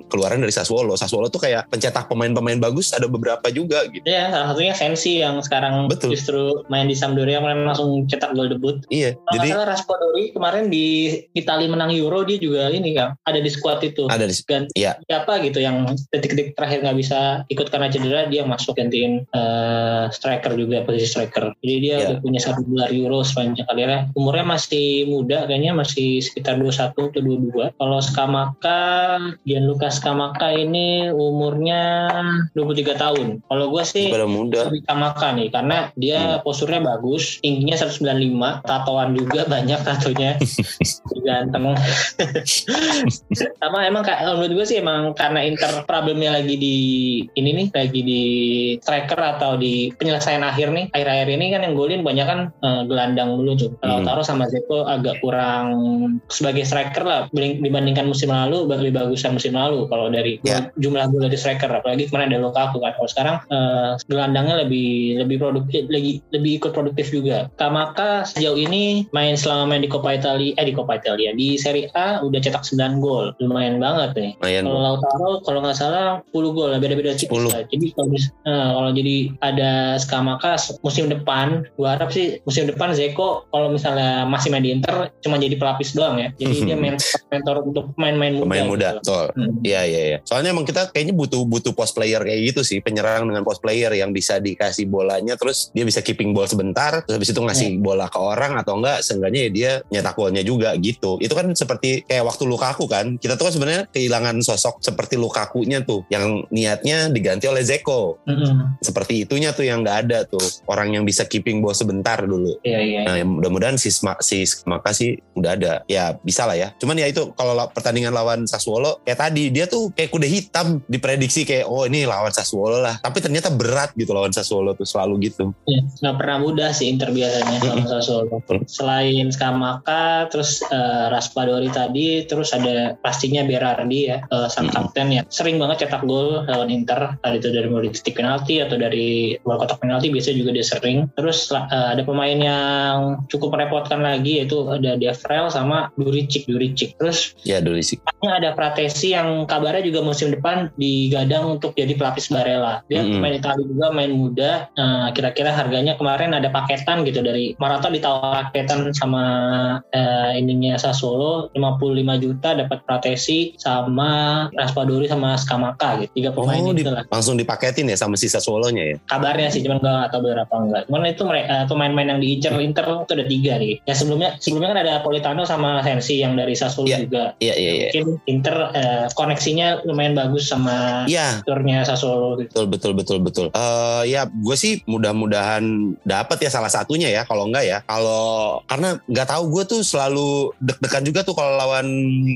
keluaran dari Sassuolo. Sassuolo tuh kayak pencetak pemain-pemain bagus ada beberapa juga gitu.
Ya, salah satunya Sensi yang sekarang
Betul.
justru main di Sampdoria kemarin langsung cetak gol debut.
Iya,
Kalau
jadi
salah Raspadori kemarin di Itali menang Euro dia juga ini kan ada di squad itu.
ada di
Ganti
Iya.
siapa gitu yang detik-detik terakhir nggak bisa ikut karena cedera dia masuk gantiin eh, striker juga posisi striker. Jadi dia
Iya.
udah punya satu gelar Euro sepanjang karirnya. Umurnya masih muda kayaknya masih sekitar 21 atau 22. Kalau Skamaka Gianluca Skamaka ini umurnya 23 tahun. Kalau gue sih
pada muda.
lebih Kamaka nih karena dia posturnya bagus tingginya 195 tatoan juga banyak tatonya ganteng sama emang kayak menurut gue sih emang karena Inter problemnya lagi di ini nih lagi di striker atau di penyelesaian akhir nih akhir-akhir ini kan yang golin banyak kan eh, gelandang dulu tuh kalau
Hmm.
taruh sama Zeko agak kurang sebagai striker lah dibandingkan musim lalu lebih bagusan musim lalu kalau dari
Ya.
jumlah gol dari striker apalagi kemarin ada Lukaku kan kalau sekarang eh, gelandangnya lebih lebih produktif lagi lebih ikut produktif juga Kamaka sejauh ini main selama main di Coppa Italia eh di Coppa Italia di Serie A udah cetak 9 gol lumayan banget nih
Lumayan.
kalau Lautaro kalau nggak salah 10 gol beda-beda tipis
10.
lah. Jadi kalau eh, kalau jadi ada Skamaka musim depan, gua harap sih musim depan Zeko kalau misalnya masih main di Inter cuma jadi pelapis doang ya. Jadi dia mentor, mentor untuk pemain-pemain muda.
Pemain muda,
gitu.
betul.
Hmm.
Iya iya iya. Soalnya emang kita kayaknya butuh butuh post player kayak gitu sih, penyerang dengan post player yang bisa dikasih bolanya terus dia bisa keeping ball sebentar, terus habis itu ngasih bola ke orang atau enggak seenggaknya ya dia nyetak golnya juga gitu. Itu kan seperti kayak waktu Lukaku kan. Kita tuh kan sebenarnya kehilangan sosok seperti Lukaku-nya tuh yang niatnya diganti oleh Zeko.
Mm-mm.
Seperti itunya tuh yang nggak ada tuh. Orang yang bisa keeping ball sebentar dulu.
Iya iya.
Nah, ya mudah-mudahan si Sma, si Smaka sih udah ada. Ya bisa lah ya. Cuman ya itu tuh kalau la- pertandingan lawan Sassuolo kayak tadi dia tuh kayak kuda hitam diprediksi kayak oh ini lawan Sassuolo lah. Tapi ternyata berat gitu lawan Sassuolo tuh selalu gitu.
Ya, nggak pernah mudah sih Inter biasanya sama Sassuolo. Selain Skamaka, terus eh, Raspadori tadi, terus ada pastinya Berardi ya, eh, sang kapten ya. Sering banget cetak gol lawan Inter, tadi itu dari mulai titik penalti atau dari luar kotak penalti biasanya juga dia sering. Terus eh, ada pemain yang cukup merepotkan lagi yaitu ada Devrel sama Duricic, Duricic. Terus
Ya dulu sih.
Ini ada Pratesi yang kabarnya juga musim depan digadang untuk jadi pelapis Barella. Dia
Mm-mm.
pemain Italia juga, main muda. Nah, kira-kira harganya kemarin ada paketan gitu dari Morata ditawar paketan sama eh, ininya Sassuolo 55 juta dapat Pratesi sama Raspadori sama Skamaka gitu. Tiga
Oh,
pemain
di-
itu lah.
langsung dipaketin ya sama si Sassuolo-nya ya.
Kabarnya sih cuman gak tahu berapa enggak. Cuman itu mere- eh, pemain-pemain yang diincar Inter itu ada tiga nih. Ya sebelumnya sebelumnya kan ada Politano sama Sensi yang dari Sassuolo
Iya.
juga.
Iya iya iya.
Mungkin Inter eh, koneksinya lumayan bagus sama
Iya,
turnya Sassuolo gitu.
betul betul betul betul. Eh ya gue sih mudah-mudahan dapat ya salah satunya ya. Kalau enggak ya, kalau karena nggak tahu gue tuh selalu deg-degan juga tuh kalau lawan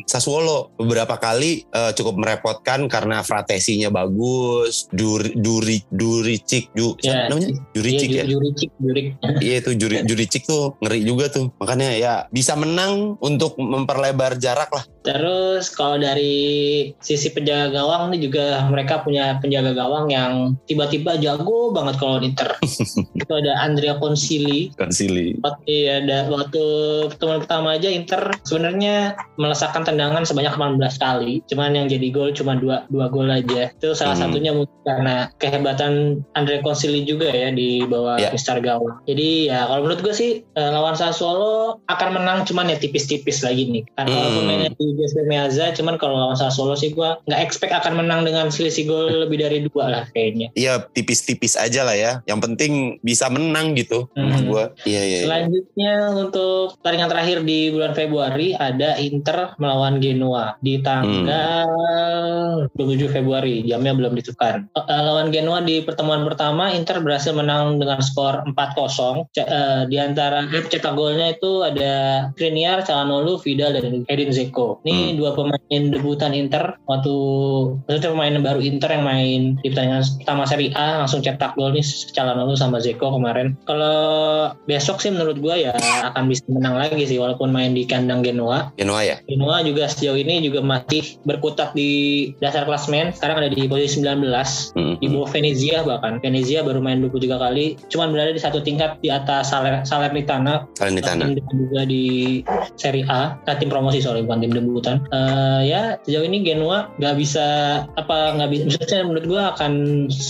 Sassuolo. Beberapa kali eh, cukup merepotkan karena fratesinya bagus, Duri Duri Duricik, du,
Ya,
namanya Juricik
Iya,
ya.
Ju- Juricik, Jurik.
Iya itu juri Juricik tuh ngeri juga tuh. Makanya ya bisa menang untuk memperlebar jarak lah.
Terus kalau dari sisi penjaga gawang nih juga mereka punya penjaga gawang yang tiba-tiba jago banget kalau Inter. itu ada Andrea Consili.
Konsili.
Waktu, iya, ada waktu pertemuan pertama aja Inter sebenarnya melesakkan tendangan sebanyak 18 kali. Cuman yang jadi gol cuma dua dua gol aja. Itu salah
Hmm.
satunya mungkin karena kehebatan Andre Consili juga ya di bawah
Ya.
Mister Gawang. Jadi ya kalau menurut gue sih eh, lawan Sassuolo akan menang cuman ya tipis-tipis lagi nih. Karena
Hmm.
walaupun mainnya di Giuseppe Meazza cuman kalau lawan Sassuolo sih gue nggak expect akan menang dengan selisih gol lebih dari dua lah kayaknya.
Iya tipis-tipis aja lah ya. Yang penting bisa menang gitu.
Hmm.
Gua. Iya iya. iya.
Selanjutnya untuk pertandingan terakhir di bulan Februari ada Inter melawan Genoa di tanggal 27 Februari. Jamnya belum ditentukan. Eh, lawan Genoa di pertemuan pertama Inter berhasil menang dengan skor 4-0. C- eh, di antara eh, cetak golnya itu ada Skriniar, Calhanoglu, Vidal dan Edin Dzeko. Ini dua pemain debutan Inter waktu maksudnya pemain baru Inter yang main di pertandingan pertama Serie A langsung cetak gol nih Calhanoglu sama Dzeko kemarin. Kalau besok sih menurut gua ya akan bisa menang lagi sih walaupun main di kandang Genoa.
Genoa ya.
Genoa juga sejauh ini juga masih berkutat di dasar klasmen. Sekarang ada di posisi 19
Hmm.
di bawah Venezia bahkan. Venezia baru main 23 kali, cuman berada di satu tingkat di atas Saler Salernitana
Salernitana.
juga di Serie A, nah, tim promosi soalnya bukan tim debutan. Eh, ya sejauh ini Genoa nggak bisa apa nggak bisa, maksudnya menurut gua akan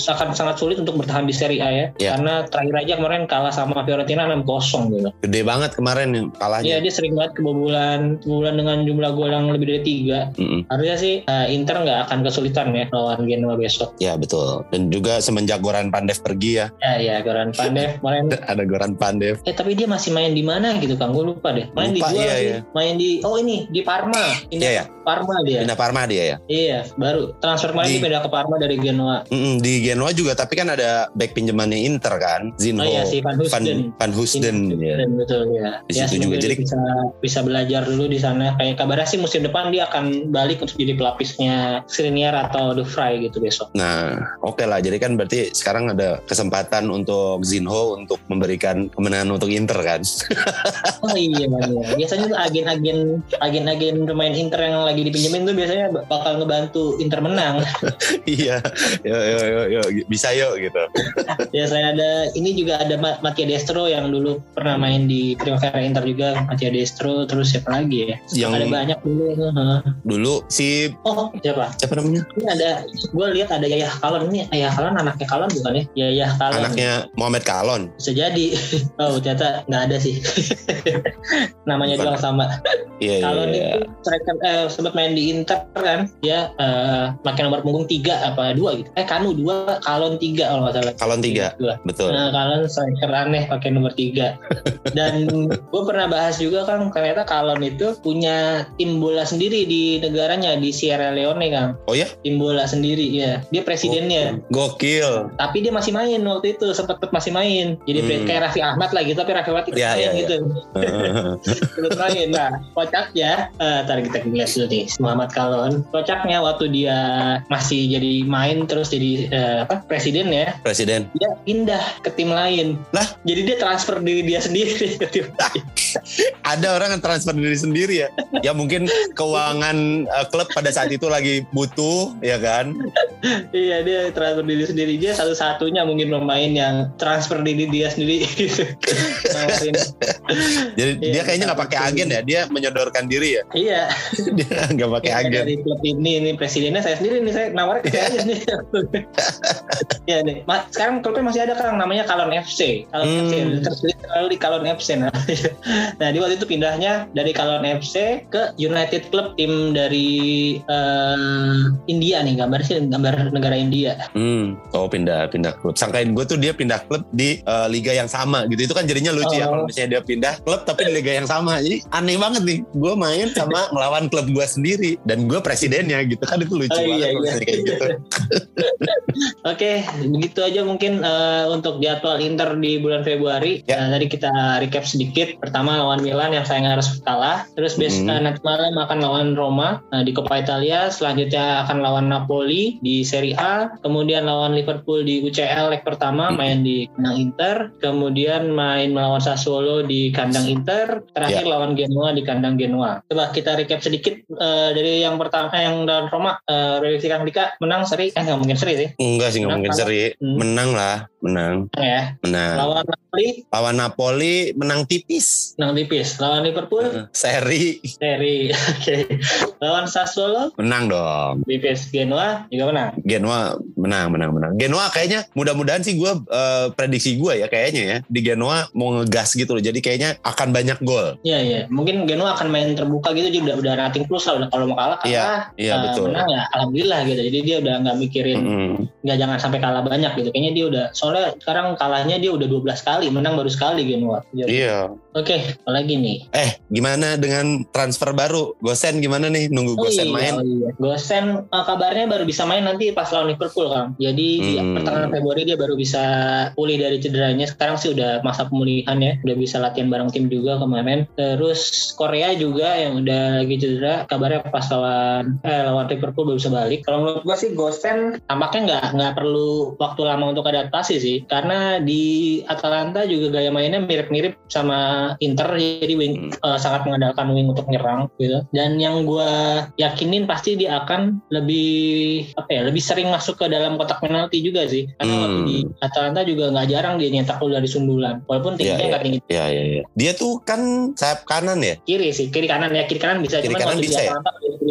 akan sangat sulit untuk bertahan di Serie A ya,
Ya.
karena terakhir aja kemarin kalah sama Fiorentina 6-0 gitu.
Gede banget kemarin nih
Iya
kalahnya.
dia sering banget kebobolan, kebobolan dengan jumlah gol yang lebih dari tiga.
Mm-mm.
Harusnya sih eh, Inter nggak akan kesulitan ya lawan Genoa besok.
Ya betul. Dan juga semenjak Goran Pandev pergi ya.
Ya ya Goran Pandev kemarin
Ada Goran Pandev.
Eh tapi dia masih main di mana gitu Kang? Gue lupa deh. Main
Lupa,
di dua
iya,
sih.
iya.
Main di oh ini di Parma. Pindah
Iya ya.
ke Parma dia.
Pindah Parma dia ya.
Iya, baru transfer kemarin
Di-
pindah ke Parma dari Genoa.
Mm-mm, di Genoa juga tapi kan ada back pinjamannya Inter kan. Zinho.
Oh iya si Van
Van,
Husden.
Van Husden. ya.
Betul ya.
Di
ya,
situ juga. Jadi-
bisa bisa belajar dulu di sana. Kayak kabarnya sih musim depan dia akan balik untuk jadi pelapisnya Skriniar atau De Vrij gitu besok.
Nah, oke lah. Jadi kan berarti sekarang ada kesempatan untuk Zinho untuk memberikan kemenangan untuk Inter kan.
Oh iya, iya. Biasanya tuh agen-agen agen-agen pemain Inter yang lagi dipinjemin tuh biasanya bakal ngebantu Inter menang.
iya. Yo, yo, yo, yo. Bisa yuk gitu.
ya saya ada ini juga ada Ma- Mattia Destro yang dulu pernah main di Primavera Inter juga Mattia Destro terus siapa lagi ya
Yang
ada banyak dulu heeh.
dulu si
oh siapa
siapa namanya?
ini ada gue lihat ada Yayah Kalon ini Yayah Kalon anaknya Kalon bukan ya Yayah Kalon
Anaknya Mohamed Kalon.
bisa jadi oh ternyata nggak ada sih namanya doang sama
Iya, iya,
Kalon
iya.
itu striker eh, sempat main di Inter kan dia eh, pakai nomor punggung tiga apa dua gitu eh Kanu dua Kalon tiga kalau nggak salah
Kalon tiga.
Dua.
Betul.
Nah, Kalon striker aneh pakai nomor 3. Dan gue pernah bahas juga kan ternyata Kalon itu punya tim bola sendiri di negaranya di Sierra Leone Kang.
Oh ya?
Tim bola sendiri ya. Dia presidennya.
Gokil.
Tapi dia masih main waktu itu sempat masih main. Jadi
Hmm.
kayak Raffi Ahmad lah gitu tapi Raffi Ahmad ikut
Ya,
main
ya, ya.
gitu. Ikut main. Nah, kocaknya eh, ntar Bentar kita lihat dulu nih Muhammad Kalon. Kocaknya waktu dia masih jadi main terus jadi uh, apa presiden ya.
Presiden.
Dia pindah ke tim lain.
Lah,
jadi dia transfer diri dia sendiri ke tim lain.
Ada orang yang transfer diri sendiri ya. Ya mungkin keuangan uh, klub pada saat itu lagi butuh ya kan.
iya dia transfer diri sendiri dia satu-satunya mungkin pemain yang transfer diri dia sendiri gitu.
Jadi iya, dia kayaknya nggak pakai agen ya, dia menyodorkan diri ya.
Iya.
dia nggak pakai ya, agen.
Dari klub ini, ini presidennya saya sendiri nih saya nawarin ke saya nih. ya nih, sekarang klubnya masih ada kan namanya Kalon FC. Kalon hmm. FC terlalu di Kalon FC nah. nah di waktu itu pindahnya dari Kalon FC ke United Club tim dari uh, India nih gambar sih gambar negara India.
Hmm. Oh pindah pindah klub. Sangkain gue tuh dia pindah klub di uh, liga yang sama gitu. Itu kan jadinya lucu ya oh. ya kalau misalnya dia pindah klub tapi di liga yang sama. Jadi aneh banget nih. Gue main sama melawan klub gue sendiri dan gue presidennya gitu kan itu lucu oh, iya, banget iya. kayak gitu.
Oke, begitu aja mungkin uh, untuk jadwal Inter di bulan Februari. Ya. Uh, tadi kita recap sedikit. Pertama lawan Milan yang sayang harus kalah. Terus besok hmm. uh, nanti malam akan lawan Roma uh, di Coppa Italia. Selanjutnya akan lawan Napoli di Serie A. Kemudian lawan Liverpool di UCL leg pertama hmm. main di kandang Inter. Kemudian main melawan Sassuolo di kandang Inter. Terakhir ya. lawan Genoa di kandang Genoa. Coba kita recap sedikit uh, dari yang pertama yang lawan Roma. Uh, prediksi Kang Dika menang seri. Eh nggak mungkin seri sih.
Enggak sih nggak mungkin seri. Hmm. Menang lah menang.
Ya.
Menang.
Lawan Napoli.
Lawan Napoli menang tipis.
Menang tipis. Lawan Liverpool. Uh,
seri.
Seri. Oke. Okay. Lawan Sassuolo.
Menang dong.
Tipis. Genoa juga menang.
Genoa menang, menang, menang. Genoa kayaknya mudah-mudahan sih gue uh, prediksi gue ya kayaknya ya di Genoa mau ngegas gitu loh. Jadi kayaknya akan banyak gol.
Iya iya. Mungkin Genoa akan main terbuka gitu. Jadi udah udah rating plus lah. Udah kalau mau kalah kalah.
Iya, iya uh, betul.
Menang ya alhamdulillah gitu. Jadi dia udah nggak mikirin nggak mm -hmm. jangan sampai kalah banyak gitu. Kayaknya dia udah soalnya sekarang kalahnya dia udah 12 kali, menang baru sekali Genoa.
Iya.
Oke, okay, apalagi nih?
Eh, gimana dengan transfer baru? Gosen gimana nih? Nunggu oh Gosen iya, main? Oh iya.
Gosen uh, kabarnya baru bisa main nanti pas lawan Liverpool kan. Jadi hmm. ya, pertengahan Februari dia baru bisa pulih dari cederanya. Sekarang sih udah masa pemulihan ya, udah bisa latihan bareng tim juga kemarin. Terus Korea juga yang udah lagi cedera, kabarnya pas lawan eh lawan Liverpool baru bisa balik. Kalau menurut gua sih Gosen tampaknya nggak nggak perlu waktu lama untuk adaptasi sih karena di Atalanta juga gaya mainnya mirip-mirip sama Inter jadi wing hmm. uh, sangat mengandalkan wing untuk nyerang gitu dan yang gue yakinin pasti dia akan lebih apa ya lebih sering masuk ke dalam kotak penalti juga sih karena hmm. waktu di Atalanta juga nggak jarang dia nyetak gol dari sundulan walaupun tingginya
iya,
nggak yeah,
tinggi. Iya iya iya. Dia tuh kan sayap kanan ya?
Kiri sih kiri kanan ya kiri kanan bisa
kiri kanan bisa
di
ya?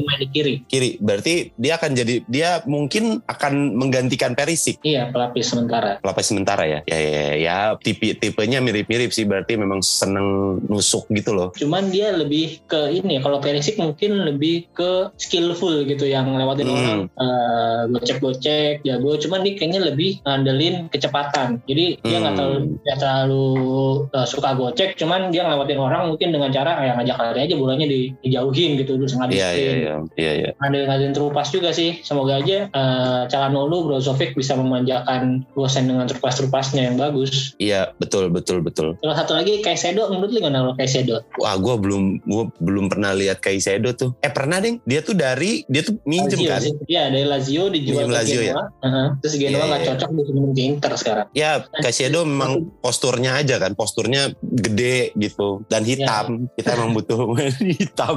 main di kiri.
Kiri berarti dia akan jadi dia mungkin akan menggantikan Perisic.
Iya pelapis sementara.
Pelapis sementara ya. Ya ya ya, ya tipe tipenya mirip-mirip sih berarti memang seneng nusuk gitu loh.
Cuman dia lebih ke ini kalau Perisic mungkin lebih ke skillful gitu yang lewatin hmm. orang uh, gocek-gocek jago. Cuman dia kayaknya lebih ngandelin kecepatan. Jadi dia nggak hmm. terlalu gak terlalu uh, suka gocek. Cuman dia ngelewatin orang mungkin dengan cara yang ngajak lari aja bolanya di, dijauhin gitu terus
ngadisin. Iya iya iya. Iya iya.
Ngandelin terupas juga sih. Semoga aja uh, Calhanoglu Brozovic bisa memanjakan Gosen dengan terupas-terupasnya yang bagus.
Iya betul betul betul.
Kalau satu lagi Kaisedo menurut lu gimana kalau Kaisedo?
Wah gue belum gue belum pernah lihat Kaisedo tuh. Eh pernah deh. Dia tuh dari dia tuh minjem
Lazio,
kan?
Iya dari Lazio dijual
minjem ke Lazio,
Genoa. Ya? Uh-huh. Terus Genoa iya, nggak yeah, yeah. cocok yeah. di Inter sekarang.
Ya Kaisedo memang posturnya aja kan. Posturnya gede gitu dan iya. hitam. Yeah. Kita emang butuh hitam.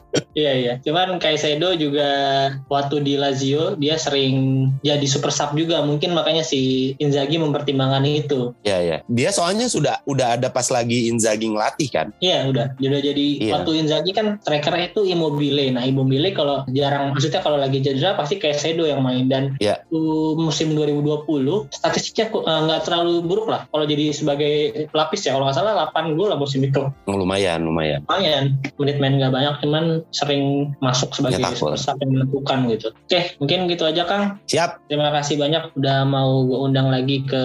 Iya iya. Cuman Kaisedo juga waktu di Lazio dia sering jadi super sub juga. Mungkin makanya si Inzaghi mempertimbangkan itu.
Iya iya. Dia soalnya sudah udah ada pas lagi Inzaghi ngelatih kan?
Iya udah. Dia udah jadi iya. waktu Inzaghi kan striker itu Immobile. Nah Immobile kalau jarang maksudnya kalau lagi cedera pasti Kaisedo yang main dan
iya.
musim 2020 statistiknya eh, nggak uh, terlalu buruk lah kalau jadi sebagai pelapis ya kalau nggak salah 8 gol lah musim itu.
Lumayan lumayan.
Lumayan. Menit main nggak banyak cuman sering masuk sebagai
gol.
sub yang menentukan gitu. Oke, mungkin gitu aja Kang.
Siap.
Terima kasih banyak udah mau gue undang lagi ke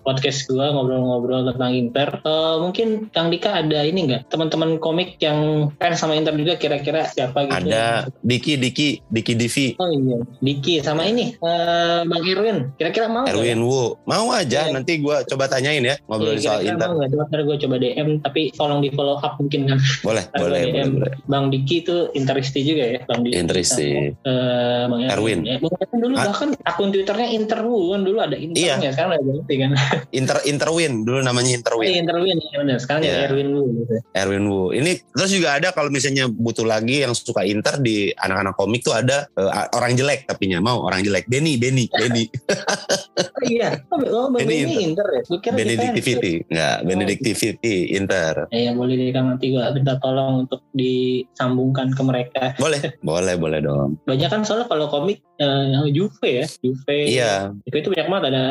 podcast gue ngobrol-ngobrol tentang Inter. Eh, mungkin Kang Dika ada ini nggak teman-teman komik yang fans sama Inter juga kira-kira siapa gitu?
Ada Diki, Diki, Diki Divi,
Oh iya, Diki sama ini eh, Bang Irwin. Kira-kira mau ya?
Erwin Wu. Mau aja,
Iya.
nanti gue coba tanyain ya, ngobrolin
Iya,
soal
kira-kira
Inter.
mau nggak? Ntar gue coba DM, tapi tolong di follow up mungkin kan.
Boleh, boleh, boleh, boleh.
Bang Diki itu Interisti juga ya, Bang Diki.
Interisti.
Bang
Erwin.
Ya, Bang Erwin dulu
Ah.
bahkan akun Twitternya Interwu kan dulu ada Internya,
Iya.
sekarang udah ganti kan.
Inter Interwin dulu namanya Interwin.
iya, Interwin ya benar. Sekarang
Iya.
jadi Erwin dulu gitu.
Erwin Wu. Ini terus juga ada kalau misalnya butuh lagi yang suka Inter di anak-anak komik tuh ada eh, orang jelek tapinya mau orang jelek. Benny, Benny, Benny,
Oh iya. Oh, oh Bang
Ini
Benny Inter ya. Gue kira
Benedictivity. Enggak,
Oh.
Benedictivity Inter.
Ya, ya boleh Kang nanti gue minta tolong untuk disambungkan ke mereka.
Boleh, boleh, boleh dong.
Banyak kan soalnya kalau komik yang Juve ya, Juve.
Iya,
Juve itu banyak banget ada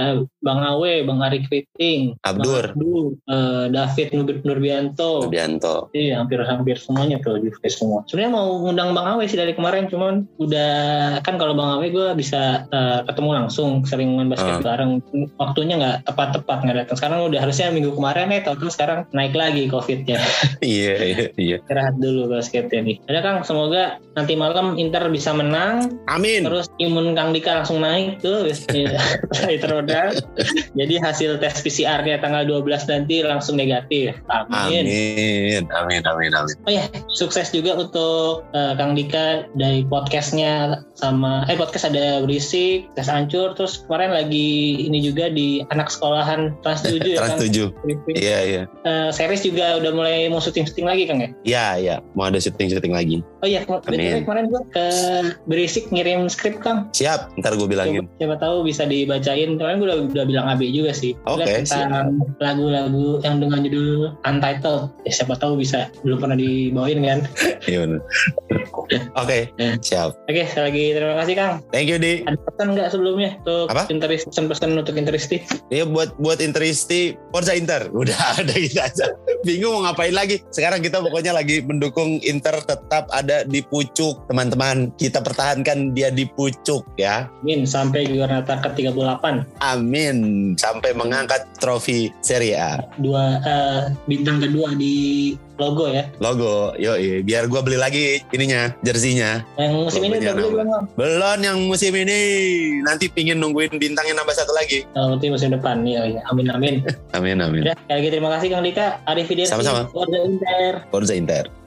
Bang Awe, Bang Ari Kriting,
Abdur.
Bang Abdur, eh, David Nur- Nurbianto.
Subianto.
Iya hampir-hampir semuanya tuh Juve semua. Sebenarnya mau ngundang Bang Awe sih dari kemarin, cuman udah kan kalau Bang Awe gue bisa eh, ketemu langsung, sering main basket
Ah.
bareng. Waktunya nggak tepat-tepat nggak datang. Sekarang udah harusnya minggu kemarin ya, tapi sekarang naik lagi COVID-nya.
Iya, iya, iya.
Istirahat dulu basketnya nih. Ada Kang, semoga nanti malam Inter bisa menang,
Amin.
terus imun Kang Dika langsung naik tuh, Inter udah. Jadi hasil tes PCR-nya tanggal 12 nanti langsung negatif. Amin.
Amin. Amin, amin, amin.
Oh ya, sukses juga untuk eh, Kang Dika dari podcastnya sama eh podcast ada berisik, tes hancur, terus kemarin lagi ini juga di anak sekolahan Trans 7 ya
Trans
Kang.
7. Iya, iya.
Eh, series juga udah mulai mau syuting-syuting lagi Kang ya?
Iya, iya. Mau ada syuting-syuting lagi.
Oh iya,
Amin.
kemarin gua ke berisik ngirim skrip Kang.
Siap, ntar gue bilangin.
Coba, siapa tahu bisa dibacain. Kemarin gue udah, udah bilang AB juga sih.
Oke,
tentang lagu-lagu yang dengan judul Untitled. Ya, siapa tahu bisa belum pernah dibawain kan.
Iya bener. Oke,
Hmm.
siap.
Oke, sekali lagi terima kasih Kang.
Thank you, Di.
Ada pesan nggak sebelumnya untuk
Apa?
Interis, pesan-pesan untuk Interisti?
Iya buat buat Interisti Forza Inter. Udah ada gitu aja. Bingung mau ngapain lagi. Sekarang kita pokoknya lagi mendukung Inter tetap ada di pucuk. Teman-teman, kita pertahankan dia di pucuk ya.
Min sampai Giornata ke-38.
Amin. Sampai mengangkat trofi Serie A.
Dua eh, bintang kedua di logo ya.
Logo, yo biar gua beli lagi ininya, jersinya.
Yang musim ini udah beli belum?
Belum yang musim ini. Nanti pingin nungguin bintangnya nambah satu lagi.
Oh, nanti musim depan. Iya, iya. Amin, amin.
Amin, amin.
Ya, lagi terima kasih Kang Dika. Arif.
Sama-sama.
Warga Inter.
Forza Inter.